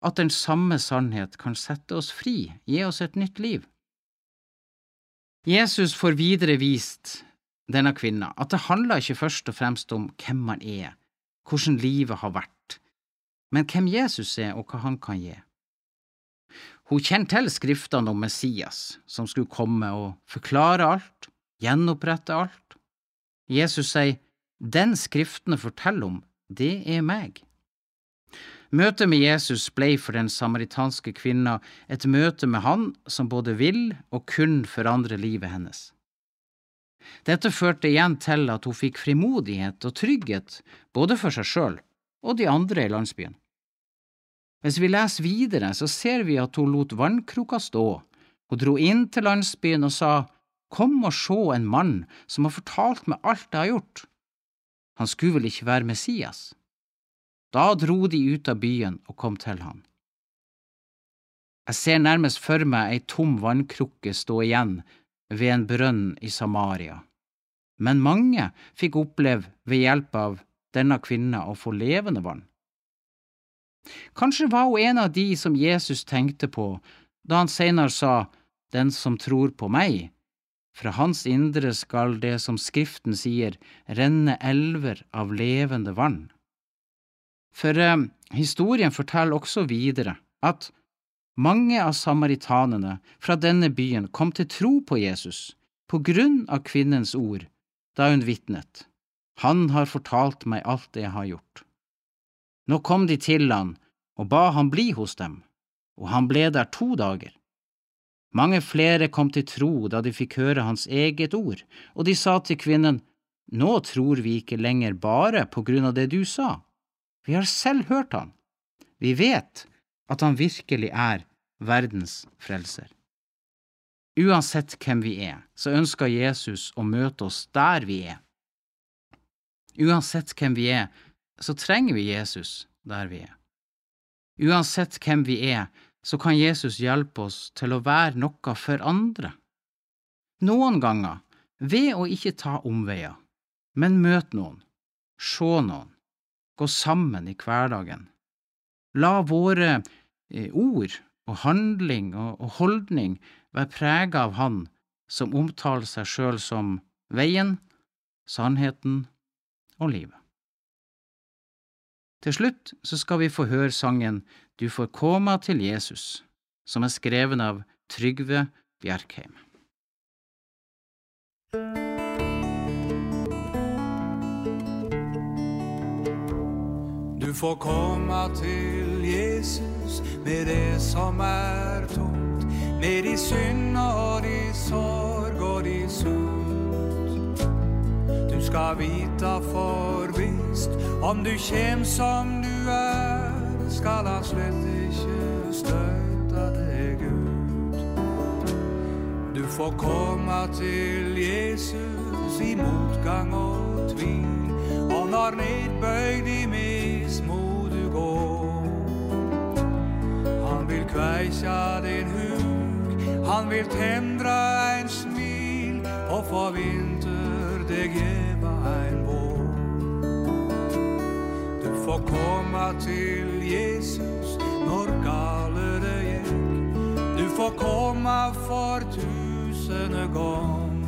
at den samme sannhet kan sette oss fri, gi oss et nytt liv. Jesus får videre vist denne kvinna, at det handler ikke først og fremst om hvem man er, hvordan livet har vært, men hvem Jesus er og hva han kan gi. Hun kjenner til skriftene om Messias, som skulle komme og forklare alt, gjenopprette alt. Jesus sier, Den skriftene forteller om, det er meg. Møtet med Jesus ble for den samaritanske kvinna et møte med han som både vil og kun forandre livet hennes. Dette førte igjen til at hun fikk frimodighet og trygghet både for seg sjøl og de andre i landsbyen. Hvis vi leser videre, så ser vi at hun lot vannkroka stå, hun dro inn til landsbyen og sa, Kom og se en mann som har fortalt meg alt jeg har gjort. Han skulle vel ikke være Messias? Da dro de ut av byen og kom til han. Jeg ser nærmest for meg ei tom vannkrukke stå igjen ved en brønn i Samaria, men mange fikk oppleve ved hjelp av denne kvinna å få levende vann. Kanskje var hun en av de som Jesus tenkte på da han senere sa Den som tror på meg, fra hans indre skal det som Skriften sier, renne elver av levende vann. For eh, historien forteller også videre at mange av samaritanene fra denne byen kom til tro på Jesus på grunn av kvinnens ord da hun vitnet. Han har fortalt meg alt det jeg har gjort. Nå kom de til han og ba han bli hos dem, og han ble der to dager. Mange flere kom til tro da de fikk høre hans eget ord, og de sa til kvinnen, Nå tror vi ikke lenger bare på grunn av det du sa, vi har selv hørt han. Vi vet at han virkelig er verdens frelser. Uansett hvem vi er, så ønsker Jesus å møte oss der vi er. Uansett hvem vi er, så trenger vi Jesus der vi er. Uansett hvem vi er, så kan Jesus hjelpe oss til å være noe for andre. Noen ganger ved å ikke ta omveier, men møte noen, se noen, gå sammen i hverdagen. La våre eh, ord og handling og holdning være prega av Han som omtaler seg sjøl som veien, sannheten og livet. Til slutt så skal vi få høre sangen Du får koma til Jesus, som er skreven av Trygve Bjerkheim. Du får komma til Jesus med det som er tungt, med de synd og de sorg og de sult. Du skal vita forvist om du kjem som du er, skal han slett ikke støte deg ut. Du får komma til Jesus i motgang og tvil, og når nedbøyd i mismod du. Han vil kveisja din huk, han vil tendra ein smil, og for vinter deg gjeva ein vår. Du får komma til Jesus når gale det gikk. Du får komma for tusende gong.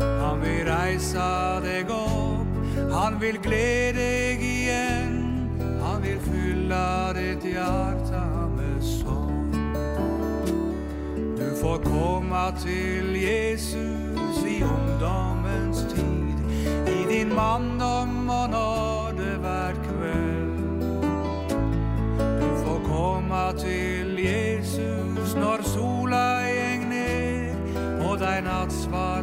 Han vil reisa deg opp, han vil glede deg igjen. Han vil fylla ditt hjärta med sång. Du får komma til Jesus i ungdomens tid, i din mandom det vert kveld. Du får komma til Jesus når sola gäng ner og dig nattsvarte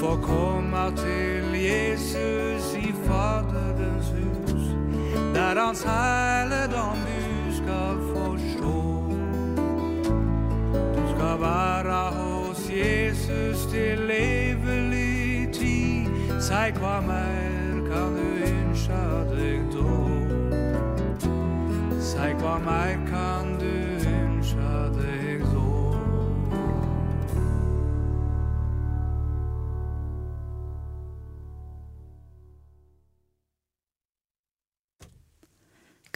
Får komma til Jesus i Faderens hus, der hans herligdom du skal få sjå. Du skal være hos Jesus til evig tid. Si hva mer kan du ønske deg da? Si hva mer kan du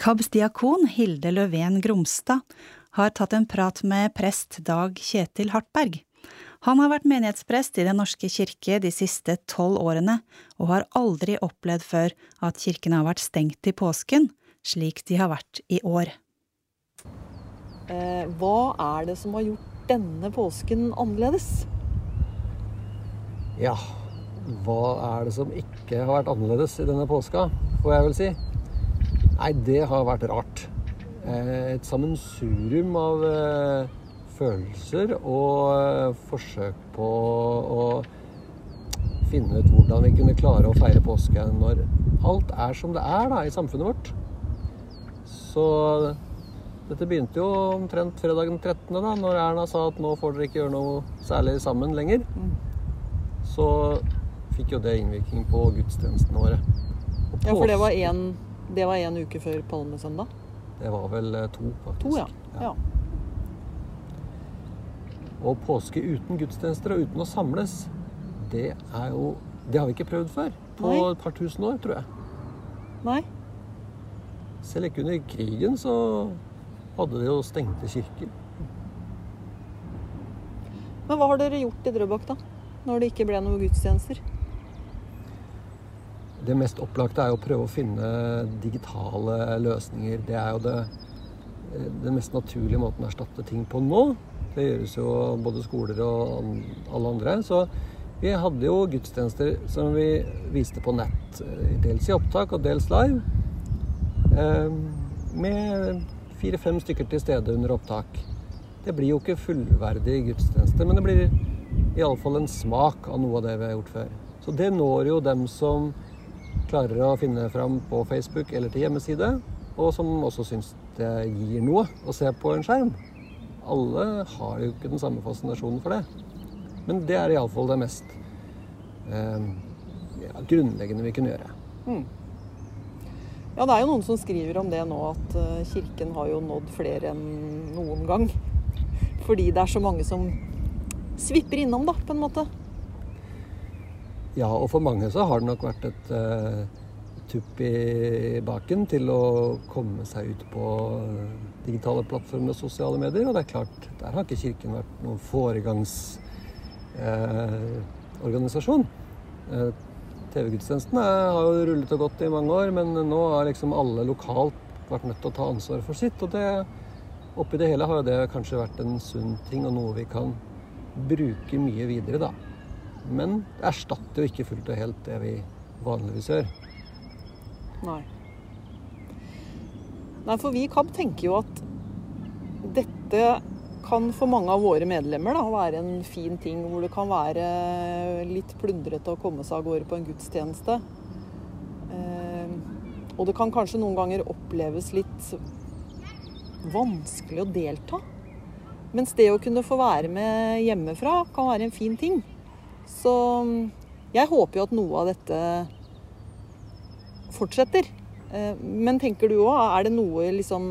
KABs diakon Hilde Løven Gromstad har tatt en prat med prest Dag Kjetil Hartberg. Han har vært menighetsprest i Den norske kirke de siste tolv årene, og har aldri opplevd før at kirken har vært stengt i påsken, slik de har vært i år. Eh, hva er det som har gjort denne påsken annerledes? Ja, hva er det som ikke har vært annerledes i denne påska, får jeg vel si? Nei, det har vært rart. Eh, Et sammensurium av eh, følelser og eh, forsøk på å finne ut hvordan vi kunne klare å feire påske når alt er som det er da, i samfunnet vårt. Så dette begynte jo omtrent fredag den 13., da, når Erna sa at nå får dere ikke gjøre noe særlig sammen lenger. Så fikk jo det innvirkning på gudstjenestene våre. Ja, for det var én en, det var en uke før palmesøndag? Det var vel eh, to, faktisk. To, ja. ja. Og påske uten gudstjenester og uten å samles, det er jo Det har vi ikke prøvd før. På Nei. et par tusen år, tror jeg. Nei? Selv ikke under krigen så hadde de jo stengte kirker. Men hva har dere gjort i Drøbak, da? Når det ikke ble noen gudstjenester? Det mest opplagte er jo å prøve å finne digitale løsninger. Det er jo det, den mest naturlige måten å erstatte ting på nå. Det gjøres jo både skoler og alle andre. Så vi hadde jo gudstjenester som vi viste på nett. eh, Dels i opptak og dels live. eh, Med fire-fem stykker til stede under opptak. Det blir jo ikke fullverdig gudstjeneste, men det blir iallfall en smak av noe av det vi har gjort før. Så det når jo dem som klarer å finne fram på Facebook eller til hjemmeside, og som også syns det gir noe å se på en skjerm. Alle har jo ikke den samme fascinasjonen for det. Men det er iallfall det mest eh, ja, grunnleggende vi kunne gjøre. Ja, det er jo noen som skriver om det nå, at eh, kirken har jo nådd flere enn noen gang. Fordi det er så mange som svipper innom, da, på en måte. Ja, og for mange så har det nok vært et uh, tupp i baken til å komme seg ut på eh, digitale plattformer og sosiale medier. Og det er klart, der har ikke Kirken vært noen foregangsorganisasjon. Eh, TV-gudstjenesten er- har jo rullet og gått i mange år, men nå har liksom alle lokalt vært nødt til å ta ansvar for sitt. Og det, oppi det hele har jo det kanskje vært en sunn ting, og noe vi kan bruke mye videre, da. Men det erstatter jo ikke fullt og helt det vi vanligvis gjør. Nei. Nei, for vi i KAB tenker jo at dette kan for mange av våre medlemmer da, være en fin ting, hvor det kan være litt plundrete å komme seg av gårde på en gudstjeneste. Eh, og det kan kanskje noen ganger oppleves litt vanskelig å delta. Mens det å kunne få være med hjemmefra kan være en fin ting. Så jeg håper jo at noe av dette fortsetter. Eh, Men tenker du òg, er det noe liksom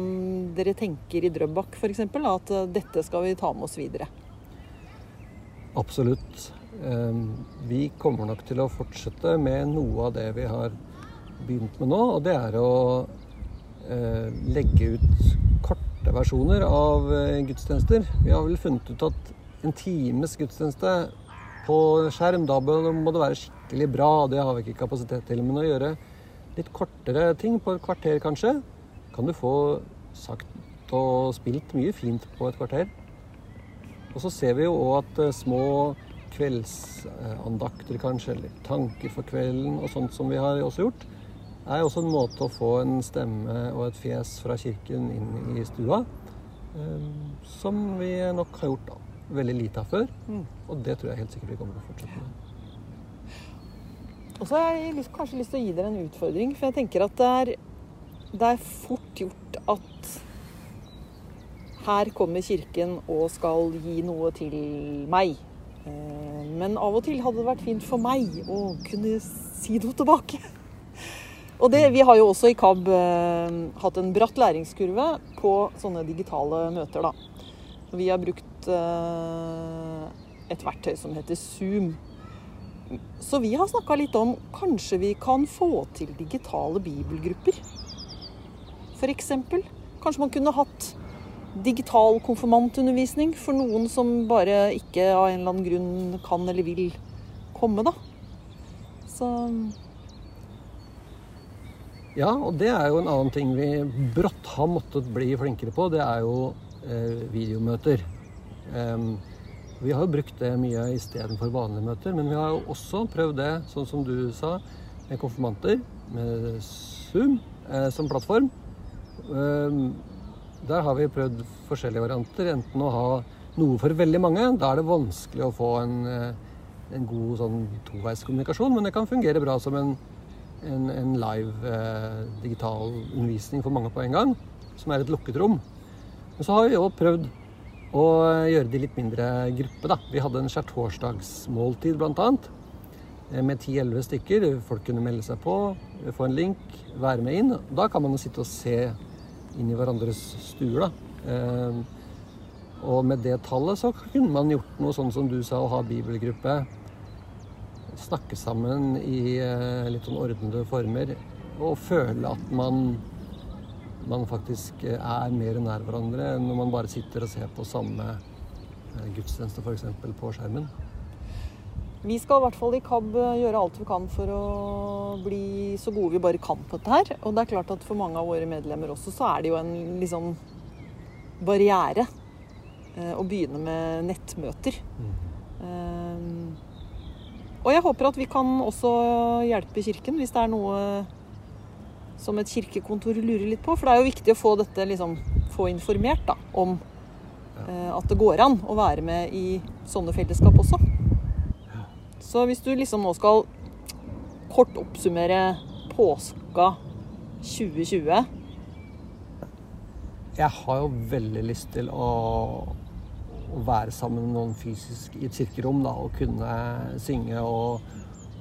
dere tenker i Drøbak f.eks. At eh, dette skal vi ta med oss videre? Absolutt. Vi kommer nok til å fortsette med noe av det vi har begynt med nå, og det er å eh, legge ut korte versjoner av gudstjenester. Vi har vel funnet ut at en times gudstjeneste på skjerm, da må det være skikkelig bra. Det har vi ikke kapasitet til. Men å gjøre litt kortere ting, på et kvarter kanskje, kan du få sagt og spilt mye fint på et kvarter. Og så ser vi jo òg at eh, små kveldsandakter kanskje, eller tanker for kvelden og sånt som vi har også gjort, er også en måte å få en stemme og et fjes fra kirken inn i stua. eh, Som vi nok har gjort da, veldig lite av før. Mm. Og det tror jeg helt sikkert vi kommer til å fortsette med. Og så har jeg kanskje lyst til å gi dere en utfordring, for jeg tenker at det er, det er fort gjort at her kommer Kirken og skal gi noe til meg. Eh, Men av og til hadde det vært fint for meg å kunne si noe tilbake. Og det, vi har jo også i KAB eh, hatt en bratt læringskurve på sånne digitale møter, da. Vi har brukt et verktøy som heter Zoom. Så vi har snakka litt om kanskje vi kan få til digitale bibelgrupper. F.eks. Kanskje man kunne hatt digital konfirmantundervisning for noen som bare ikke av en eller annen grunn kan eller vil komme, da. Så Ja, og det er jo en annen ting vi brått har måttet bli flinkere på. Det er jo eh, videomøter. Em, vi har jo brukt det mye istedenfor vanlige møter, men vi har jo også prøvd det, sånn som du sa, med konfirmanter, med Zoom eh, som plattform. Der har vi prøvd forskjellige varianter. Enten å ha noe for veldig mange. Da er det vanskelig å få en, eh, en god sånn toveiskommunikasjon, men det kan fungere bra som en en, en live eh, digital undervisning for mange på en gang, som er et lukket rom. Men så har vi jo prøvd å gjøre de litt mindre gruppe, Da. Vi hadde en skjærtorsdagsmåltid bl.a. med 10-11 stykker. Folk kunne melde seg på, få en link, være med inn. Da kan man jo sitte og se inn i hverandres stuer. Da. Eh, og med det tallet så kunne man gjort noe sånn som du sa, å ha bibelgruppe snakke sammen i eh, litt sånn ordnede former og føle at man, man faktisk eh, er mer nær hverandre enn når man bare sitter og ser på samme eh, gudstjeneste f.eks. på skjermen. vi skal i hvert fall i KAB gjøre alt vi kan for å bli så gode vi bare kan på dette her. Og det er klart at for mange av våre medlemmer også, så er det jo en liksom barriere eh, å begynne med nettmøter. Eh, og jeg håper at vi kan også hjelpe Kirken hvis det er noe som et kirkekontor lurer litt på. For det er jo viktig å få dette liksom, få informert da, om eh, at det går an å være med i sånne fellesskap også. Så hvis du liksom nå skal kort oppsummere påska 2020 Jeg har jo veldig lyst til å, å være sammen med noen fysisk i et kirkerom da, og kunne synge og,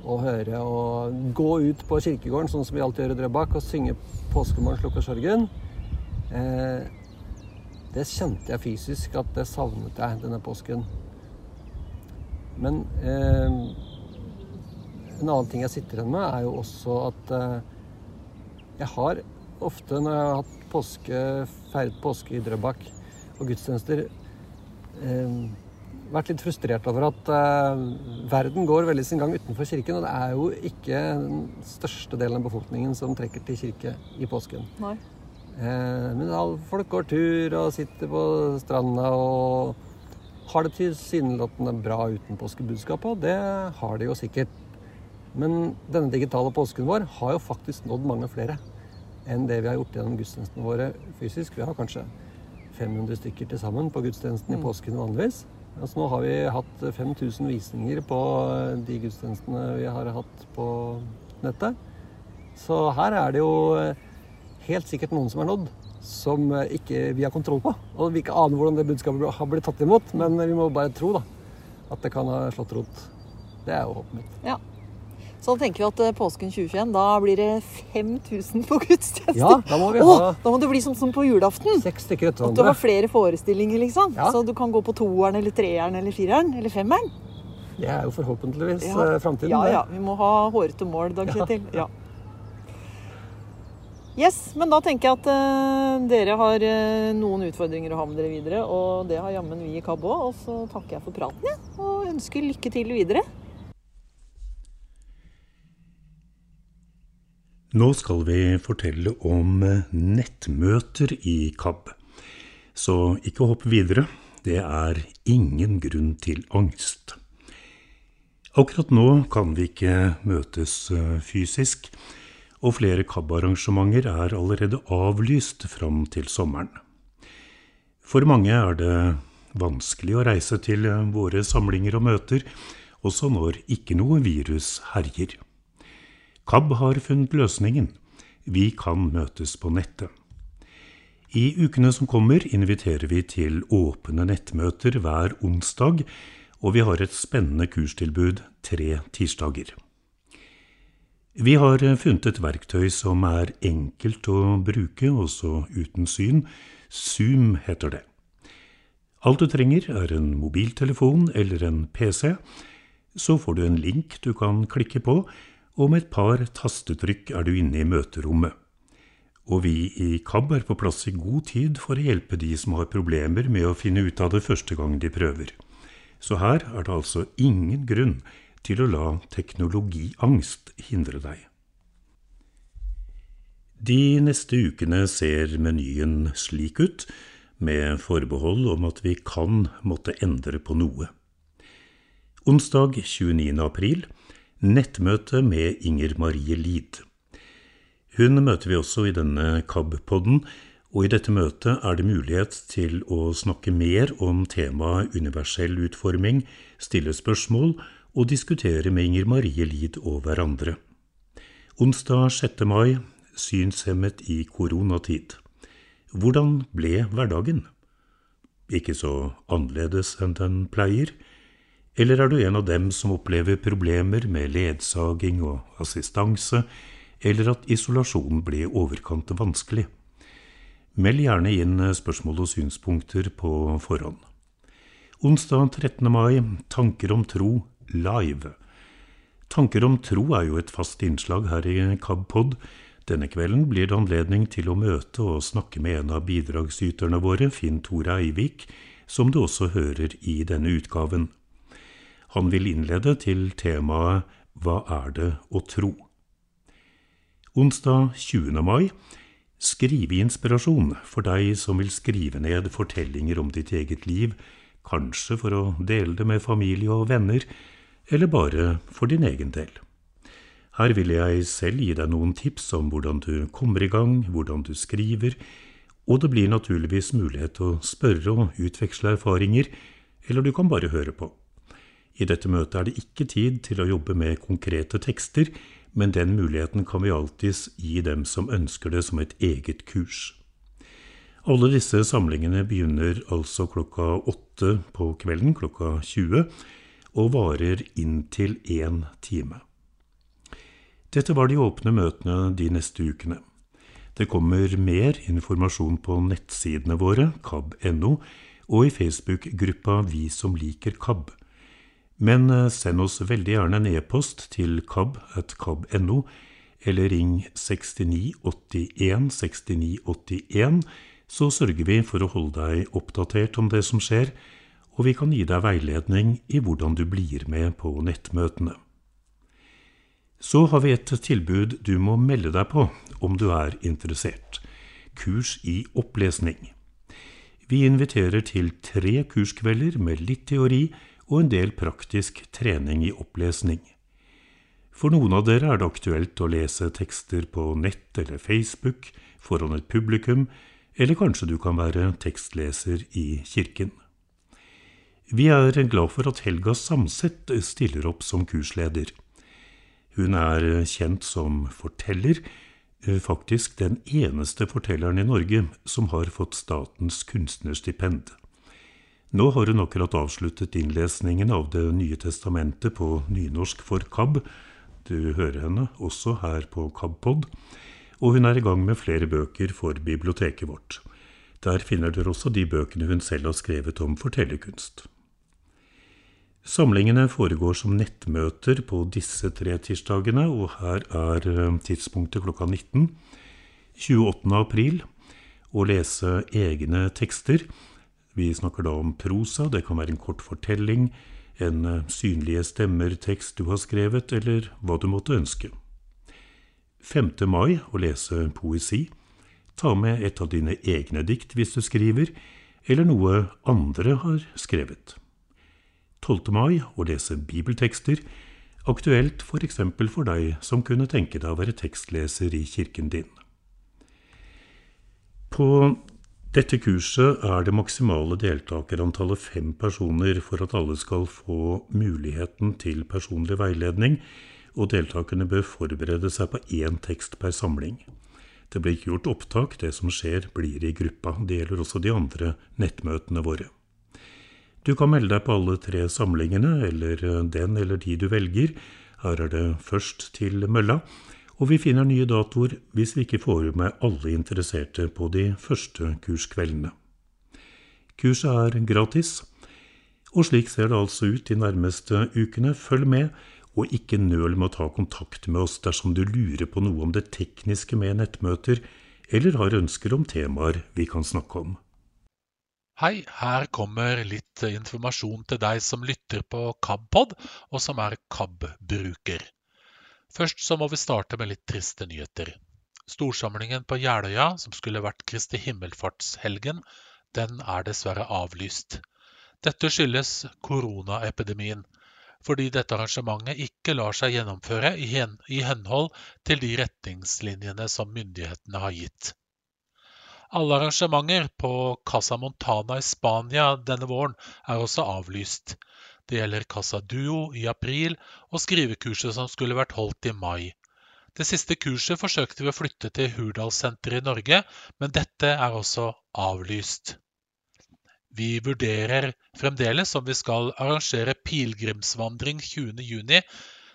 og høre og gå ut på kirkegården, sånn som vi alltid gjør i Drøbak, og synge 'Påskemorgen slukker sorgen'. Eh, det kjente jeg fysisk at det savnet jeg denne påsken. Men eh, en annen ting jeg sitter igjen med, er jo også at eh, jeg har ofte når jeg har hatt påske, feiret påske i Drøbak og gudstjenester, eh, vært litt frustrert over at uh, verden går veldig sin gang utenfor kirken. Og det er jo ikke den største delen av befolkningen som trekker til kirke i påsken. Nei. Uh, men all, folk går tur og sitter på stranda og har det tilsynelatende bra uten påskebudskap, og det har de jo sikkert. Men denne digitale påsken vår har jo faktisk nådd mange flere enn det vi har gjort gjennom gudstjenestene våre fysisk. Vi har kanskje 500 stykker til sammen på gudstjenesten i Mm. påsken vanligvis. Altså nå har vi hatt 5000 visninger på de gudstjenestene vi har hatt på nettet. Så her er det jo helt sikkert noen som er nådd, som ikke vi har kontroll på. Og vi ikke aner hvordan det budskapet har blitt tatt imot, men vi må bare tro da, at det kan ha slått rot. Det er jo håpet mitt. Ja. Så da tenker vi at eh, påsken 2021, da blir det 5000 på gudstjenester. Ja, da må vi Åh, ha da må det bli sånn som på julaften. seks stykker etter At du har flere forestillinger, liksom. Ja. Så du kan gå på toeren eller treeren eller fireren eller femmeren. Det er jo forhåpentligvis Ja. ja. framtiden. Ja, ja. Vi må ha hårete mål, Dag Ja. Kjetil. Ja. Yes, men da tenker jeg at uh, dere har uh, noen utfordringer å ha med dere videre, og det har jammen vi i KAB òg. Og så takker jeg for praten, jeg, og ønsker lykke til videre. Nå skal vi fortelle om eh, nettmøter i KAB. Så ikke hopp videre. Det er ingen grunn til angst. Akkurat nå kan vi ikke møtes eh, fysisk, og flere KAB-arrangementer er allerede avlyst fram til sommeren. For mange er det vanskelig å reise til eh, våre samlinger og møter, også når ikke noe virus herjer. KAB har funnet løsningen. Vi kan møtes på nettet. I ukene som kommer inviterer vi til åpne nettmøter hver onsdag, og vi har et spennende kurstilbud tre tirsdager. Vi har funnet et verktøy som er enkelt å bruke, også uten syn. Zoom heter det. Alt du trenger er en mobiltelefon eller en PC. Så får du en link du kan klikke på, og med et par tastetrykk er du inne i møterommet. Og vi i KAB er på plass i god tid for å hjelpe de som har problemer med å finne ut av det første gang de prøver. Så her er det altså ingen grunn til å la teknologiangst hindre deg. De neste ukene ser menyen slik ut, med forbehold om at vi kan måtte endre på noe. Onsdag 29. april nettmøte med Inger Marie Lid. Hun møter vi også i denne KAB-podden, og i dette møtet er det mulighet til å snakke mer om temaet universell utforming, stille spørsmål og diskutere med Inger Marie Lid og hverandre. Onsdag 6. mai synshemmet i koronatid. Hvordan ble hverdagen? Ikke så annerledes enn den pleier? Eller er du en av dem som opplever problemer med ledsaging og assistanse, eller at isolasjonen ble i overkant vanskelig? Meld gjerne inn spørsmål og synspunkter på forhånd. Onsdag 13. mai Tanker om tro live. Tanker om tro er jo et fast innslag her i KABpod. Denne kvelden blir det anledning til å møte og snakke med en av bidragsyterne våre, Finn Tore Eivik, som du også hører i denne utgaven. Han vil innlede til temaet Hva er det å tro? Onsdag 20. mai Skriveinspirasjon for deg som vil skrive ned fortellinger om ditt eget liv, kanskje for å dele det med familie og venner, eller bare for din egen del. Her vil jeg selv gi deg noen tips om hvordan du kommer i gang, hvordan du skriver, og det blir naturligvis mulighet til å spørre og utveksle erfaringer, eller du kan bare høre på. I dette møtet er det ikke tid til å jobbe med konkrete tekster, men den muligheten kan vi alltids gi dem som ønsker det som et eget kurs. Alle disse samlingene begynner altså klokka åtte på kvelden, klokka 20, og varer inntil én time. Dette var de åpne møtene de neste ukene. Det kommer mer informasjon på nettsidene våre, kab.no, og i Facebook-gruppa Vi som liker KAB. Men send oss veldig gjerne en e-post til kab.kab.no, eller ring 69 81 69 81, så sørger vi for å holde deg oppdatert om det som skjer, og vi kan gi deg veiledning i hvordan du blir med på nettmøtene. Så har vi et tilbud du må melde deg på om du er interessert. Kurs i opplesning. Vi inviterer til tre kurskvelder med litt teori og en del praktisk trening i opplesning. For noen av dere er det aktuelt å lese tekster på nett eller Facebook foran et publikum, eller kanskje du kan være tekstleser i kirken. Vi er glad for at Helga Samset stiller opp som kursleder. Hun er kjent som forteller, faktisk den eneste fortelleren i Norge som har fått Statens kunstnerstipend. Nå har hun akkurat avsluttet innlesningen av Det nye testamentet på nynorsk for KAB. Du hører henne også her på KABpod. Og hun er i gang med flere bøker for biblioteket vårt. Der finner dere også de bøkene hun selv har skrevet om fortellerkunst. Samlingene foregår som nettmøter på disse tre tirsdagene, og her er eh, tidspunktet klokka 19. 28. april å lese egne tekster. Vi snakker da om prosa, det kan være en kort fortelling, en eh, synlige stemmer-tekst du har skrevet, eller hva du måtte ønske. 5. mai å lese poesi. Ta med et av dine egne dikt hvis du skriver, eller noe andre har skrevet. 12. mai å lese bibeltekster, aktuelt f.eks. For, for deg som kunne tenke deg å være tekstleser i kirken din. På dette kurset er det maksimale deltakerantallet fem personer for at alle skal få muligheten til personlig veiledning, og deltakerne bør forberede seg på én tekst per samling. Det blir ikke gjort opptak, det som skjer blir i gruppa. Det gjelder også de andre nettmøtene våre. Du kan melde deg på alle tre samlingene, eller den eller de du velger. Her er det først til mølla, og vi finner nye datoer hvis vi ikke får med alle interesserte på de første kurskveldene. Kurset er gratis, og slik ser det altså ut de nærmeste ukene. Følg med, og ikke nøl med å ta kontakt med oss dersom du lurer på noe om det tekniske med nettmøter, eller har ønsker om temaer vi kan snakke om. Hei, her kommer litt informasjon til deg som lytter på KABpod, og som er KAB-bruker. Først så må vi starte med litt triste nyheter. Storsamlingen på Jeløya, som skulle vært Kristi himmelfartshelgen, den er dessverre avlyst. Dette skyldes koronaepidemien fordi dette arrangementet ikke lar seg gjennomføre i henhold til de retningslinjene som myndighetene har gitt. Alle arrangementer på Casa Montana i Spania denne våren er også avlyst. Det gjelder Casa Duo i april og skrivekurset som skulle vært holdt i mai. Det siste kurset forsøkte vi å flytte til Hurdalssenteret i Norge, men dette er også avlyst. Vi vurderer fremdeles om vi skal arrangere pilegrimsvandring 20.6.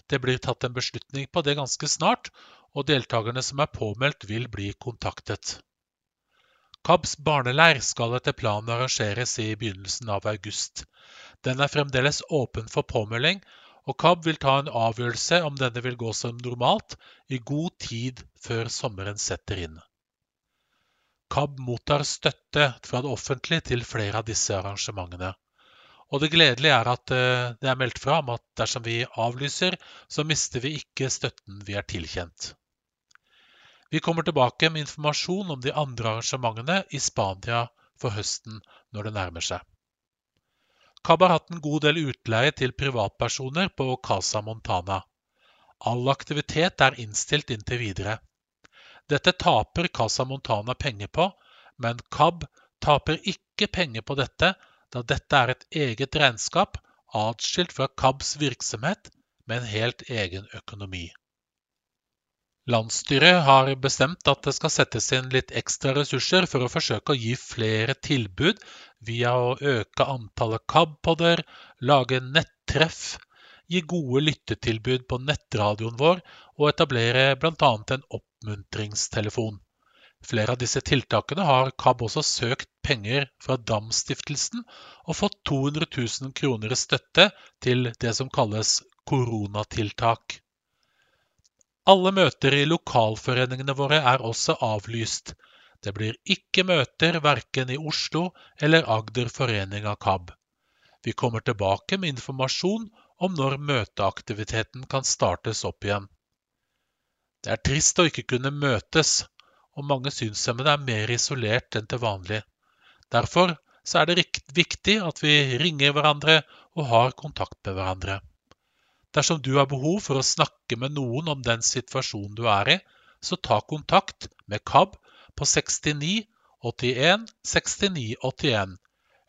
Det blir tatt en beslutning på det ganske snart, og deltakerne som er påmeldt, vil bli kontaktet. KABs barneleir skal etter planen arrangeres i begynnelsen av august. Den er fremdeles åpen for påmelding, og KAB vil ta en avgjørelse om denne vil gå som normalt, i god tid før sommeren setter inn. KAB mottar støtte fra det offentlige til flere av disse arrangementene. Og det gledelige er at eh, det er meldt fra om at dersom vi avlyser, så mister vi ikke støtten vi er tilkjent. Vi kommer tilbake med informasjon om de andre arrangementene i Spania for høsten når det nærmer seg. KAB har hatt en god del utleie til privatpersoner på Casa Montana. All aktivitet er innstilt inntil videre. Dette taper Casa Montana penger på, men KAB taper ikke penger på dette, da dette er et eget regnskap atskilt fra KABs virksomhet med en helt egen økonomi. Landsstyret har bestemt at det skal settes inn litt ekstra ressurser for å forsøke å gi flere tilbud via å øke antallet KAB-podder, lage nettreff, gi gode lyttetilbud på nettradioen vår og etablere bl.a. en oppmuntringstelefon. Flere av disse tiltakene har KAB også søkt penger fra Dam-stiftelsen og fått 200 000 kroner i støtte til det som kalles koronatiltak. Alle møter i lokalforeningene våre er også avlyst. Det blir ikke møter verken i Oslo eller Agder forening av KAB. Vi kommer tilbake med informasjon om når møteaktiviteten kan startes opp igjen. Det er trist å ikke kunne møtes, og mange synshemmede er mer isolert enn til vanlig. Derfor er det viktig at vi ringer hverandre og har kontakt med hverandre. Dersom du har behov for å snakke med noen om den situasjonen du er i, så ta kontakt med KAB på 69 81 69 81,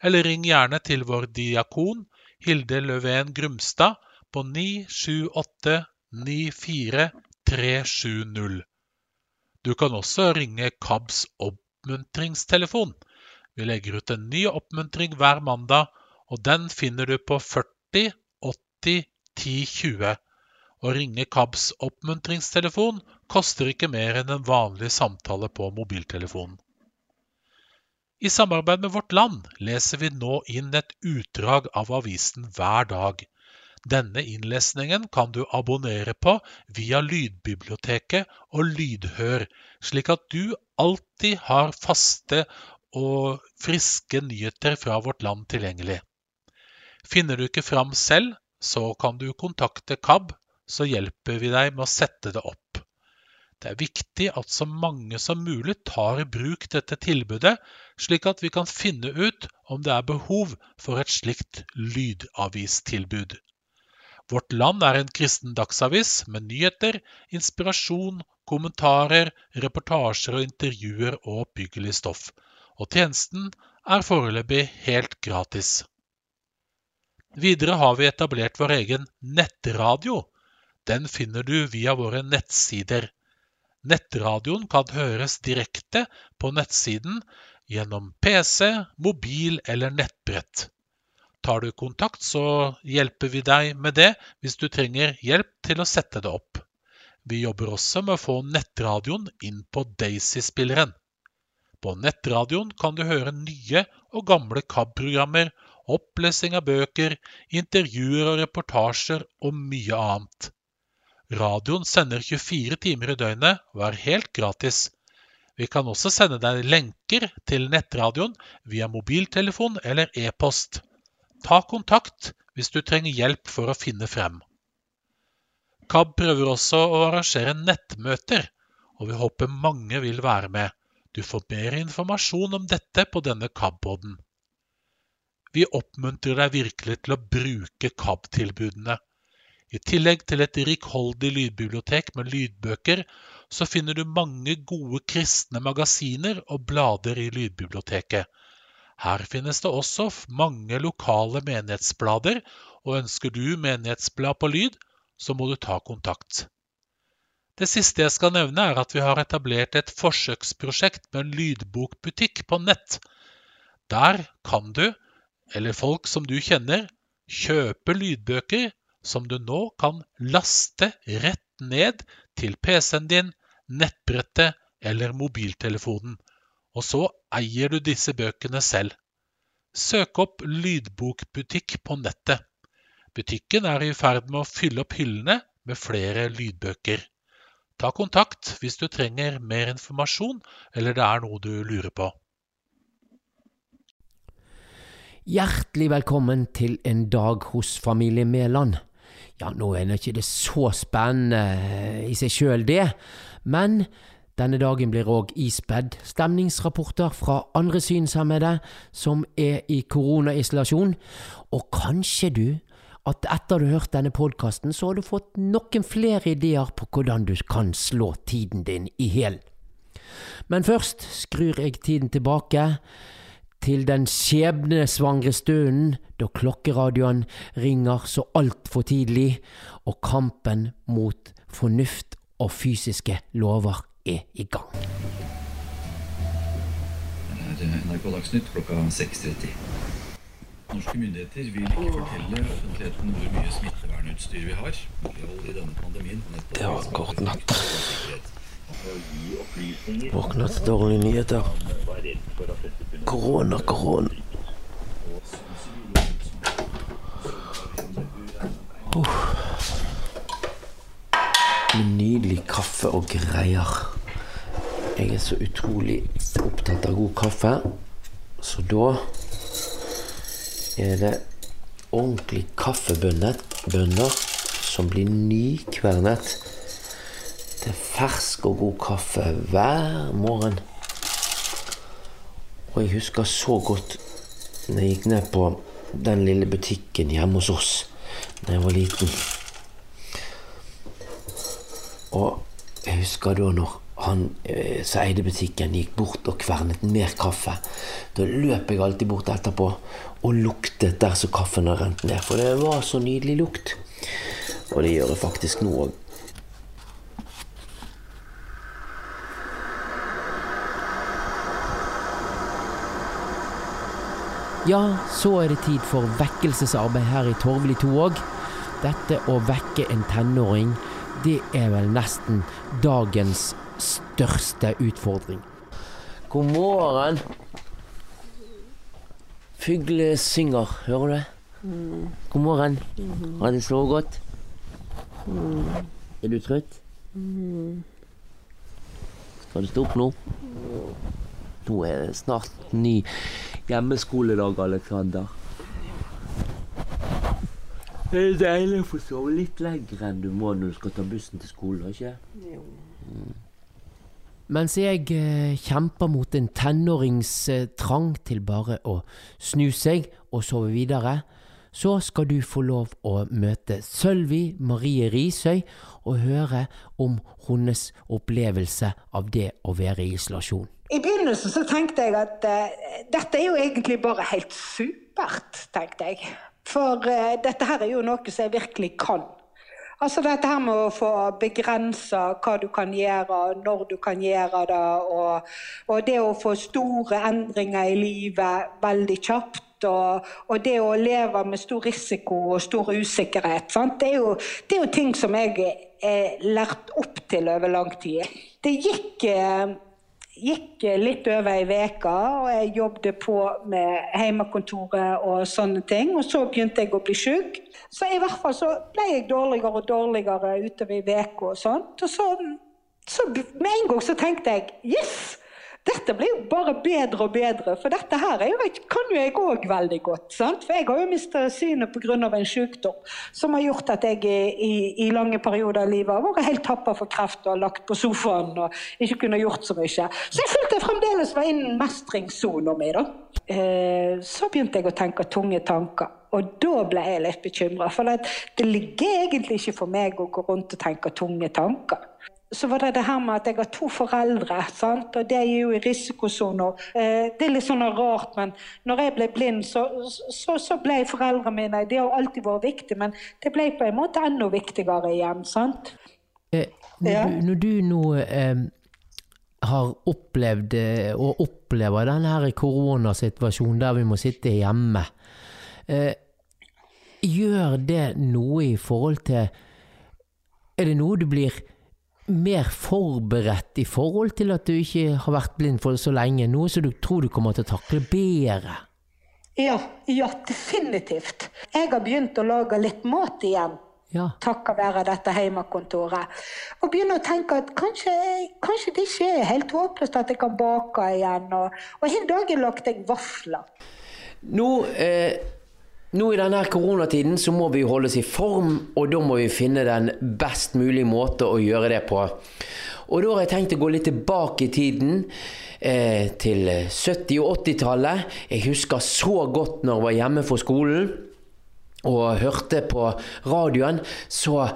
eller ring gjerne til vår diakon Hilde Løven Grumstad på 978 94 370. Du kan også ringe KABs oppmuntringstelefon. Vi legger ut en ny oppmuntring hver mandag, og den finner du på 40 80 10 20. Å ringe KABs oppmuntringstelefon koster ikke mer enn en vanlig samtale på mobiltelefonen. I samarbeid med Vårt Land leser vi nå inn et utdrag av avisen hver dag. Denne innlesningen kan du abonnere på via lydbiblioteket og Lydhør, slik at du alltid har faste og friske nyheter fra vårt land tilgjengelig. Finner du ikke fram selv, så kan du kontakte KAB, så hjelper vi deg med å sette det opp. Det er viktig at så mange som mulig tar i bruk dette tilbudet, slik at vi kan finne ut om det er behov for et slikt lydavistilbud. Vårt Land er en kristen dagsavis med nyheter, inspirasjon, kommentarer, reportasjer og intervjuer og oppbyggelig stoff. Og tjenesten er foreløpig helt gratis. Videre har vi etablert vår egen nettradio. Den finner du via våre nettsider. Nettradioen kan høres direkte på nettsiden gjennom PC, mobil eller nettbrett. Tar du kontakt, så hjelper vi deg med det hvis du trenger hjelp til å sette det opp. Vi jobber også med å få nettradioen inn på Daisy-spilleren. På nettradioen kan du høre nye og gamle KAB-programmer, opplesing av bøker, intervjuer og reportasjer og mye annet. Radioen sender 24 timer i døgnet og er helt gratis. Vi kan også sende deg lenker til nettradioen via mobiltelefon eller e-post. Ta kontakt hvis du trenger hjelp for å finne frem. KAB prøver også å arrangere nettmøter, og vi håper mange vil være med. Du får mer informasjon om dette på denne KAB-poden. Vi oppmuntrer deg virkelig til å bruke KAB-tilbudene. I tillegg til et rikholdig lydbibliotek med lydbøker, så finner du mange gode kristne magasiner og blader i lydbiblioteket. Her finnes det også mange lokale menighetsblader, og ønsker du menighetsblad på lyd, så må du ta kontakt. Det siste jeg skal nevne, er at vi har etablert et forsøksprosjekt med en lydbokbutikk på nett. Der kan du, eller folk som du kjenner, kjøpe lydbøker som du nå kan laste rett ned til PC-en din, nettbrettet eller mobiltelefonen. Og så eier du disse bøkene selv. Søk opp lydbokbutikk på nettet. Butikken er i ferd med å fylle opp hyllene med flere lydbøker. Ta kontakt hvis du trenger mer informasjon eller det er noe du lurer på. Hjertelig velkommen til en dag hos familie Mæland. Ja, nå er det ikke så spennende i seg sjøl, det, men denne dagen blir òg ispedd stemningsrapporter fra andre synshemmede som er i koronaisolasjon, og kanskje du at etter du har hørt denne podkasten, så har du fått noen flere ideer på hvordan du kan slå tiden din i hjel. Men først skrur jeg tiden tilbake til den skjebnesvangre stunden da klokkeradioen ringer så altfor tidlig, og kampen mot fornuft og fysiske lover er i gang. Det er NRK Dagsnytt klokka 6.30. Norske myndigheter vil ikke fortelle offentligheten hvor mye smittevernutstyr vi har. i denne pandemien. Det var en kort natt. Våkna til dårlige nyheter. Korona, korona. Uh. Nydelig kaffe og greier. Jeg er så utrolig opptatt av god kaffe, så da er det ordentlig kaffebønner som blir nykvernet til fersk og god kaffe hver morgen. Og jeg husker så godt når jeg gikk ned på den lille butikken hjemme hos oss da jeg var liten. Og jeg husker da når han eh, som eide butikken, gikk bort og kvernet mer kaffe. Da løp jeg alltid bort etterpå og luktet der som kaffen har rent ned. For det var så nydelig lukt. Og det gjør jeg faktisk nå òg. Ja, så er det tid for vekkelsesarbeid her i Torvli 2 òg. Dette å vekke en tenåring, det er vel nesten dagens største utfordring. God morgen. Fugle synger, hører du det? God morgen. Har det sovet godt? Er du trøtt? Skal du stå opp nå? Nå er det snart ny hjemmeskoledag, Alexander. Det er deilig å få sove litt lenger enn du må når du skal ta bussen til skolen, ikke mm. Mens jeg eh, kjemper mot en tenårings eh, trang til bare å snu seg og sove videre, så skal du få lov å møte Sølvi Marie Risøy og høre om hennes opplevelse av det å være i isolasjon. I begynnelsen så tenkte jeg at uh, dette er jo egentlig bare helt supert, tenkte jeg. For uh, dette her er jo noe som jeg virkelig kan. Altså dette her med å få begrensa hva du kan gjøre, når du kan gjøre det, og, og det å få store endringer i livet veldig kjapt. Og, og, det å leve med stor risiko og stor usikkerhet. Det er, jo, det, er jo, ting som jeg er lært opp til over lang tid. Det gikk eh, gikk litt over ei uke, og jeg jobbet på med hjemmekontoret og sånne ting. Og så begynte jeg å bli syk. Så i hvert fall så ble jeg dårligere og dårligere utover i uka og sånt. Og så, så med en gang så tenkte jeg yes! Dette blir jo bare bedre og bedre, for dette her jo, kan jo jeg òg veldig godt. Sant? For jeg har jo mista synet pga. en sykdom som har gjort at jeg i, i, lange perioder av livet har vært helt tappa for kreft og lagt på sofaen og ikke kunne gjort så mye. Så jeg følte jeg fremdeles var innen mestringssona mi. Eh, så begynte jeg å tenke tunge tanker. Og da ble jeg litt bekymra, for det ligger egentlig ikke for meg å gå rundt og tenke tunge tanker så var det det her med at jeg har to foreldre, sant? og det er jo i risikosoner. Eh, det er litt sånn rart, men når jeg ble blind, så, så, så ble foreldrene mine Det har alltid vært viktig, men det ble på en måte enda viktigere igjen. sant? Eh, når, ja. du, når, du, nå eh, har opplevd eh, og opplever denne koronasituasjonen der vi må sitte hjemme, eh, gjør det noe i forhold til Er det noe du blir mer forberedt i forhold til at du ikke har vært blind for så lenge? Noe som du tror du kommer til å takle bedre? Ja, ja, definitivt. Jeg har begynt å lage litt mat igjen. Ja. Takket være dette hjemmekontoret. Og begynner å tenke at kanskje, kanskje, det ikke er helt håpløst at jeg kan bake igjen. Og, og hele dagen lagde jeg vafler. Nå eh nå i denne koronatiden så må vi holde oss i form, og da må vi finne den best mulige måte å gjøre det på. Og da har jeg tenkt å gå litt tilbake i tiden, eh, til 70- og 80-tallet. Jeg husker så godt når jeg var hjemme for skolen og hørte på radioen, så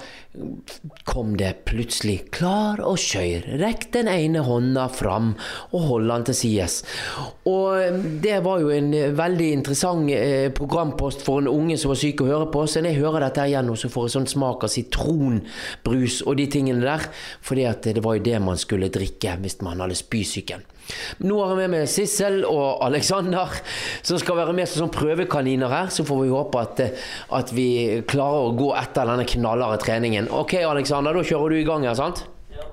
kom det plutselig klar og skjør. Rekk den ene hånda fram og hold den til sides. Og det var jo en veldig interessant eh, programpost for en unge som var syk å høre på. Så når jeg hører dette igjen, så får jeg sånn smak av sitronbrus og de tingene der. For det var jo det man skulle drikke hvis man hadde spysyken. Nå har jeg med meg Sissel og Alexander, som skal være med som prøvekaniner her. Så får vi håpe at, at vi klarer å gå etter denne knallharde treningen. Ok, Alexander, da kjører du i gang her, sant? Ja.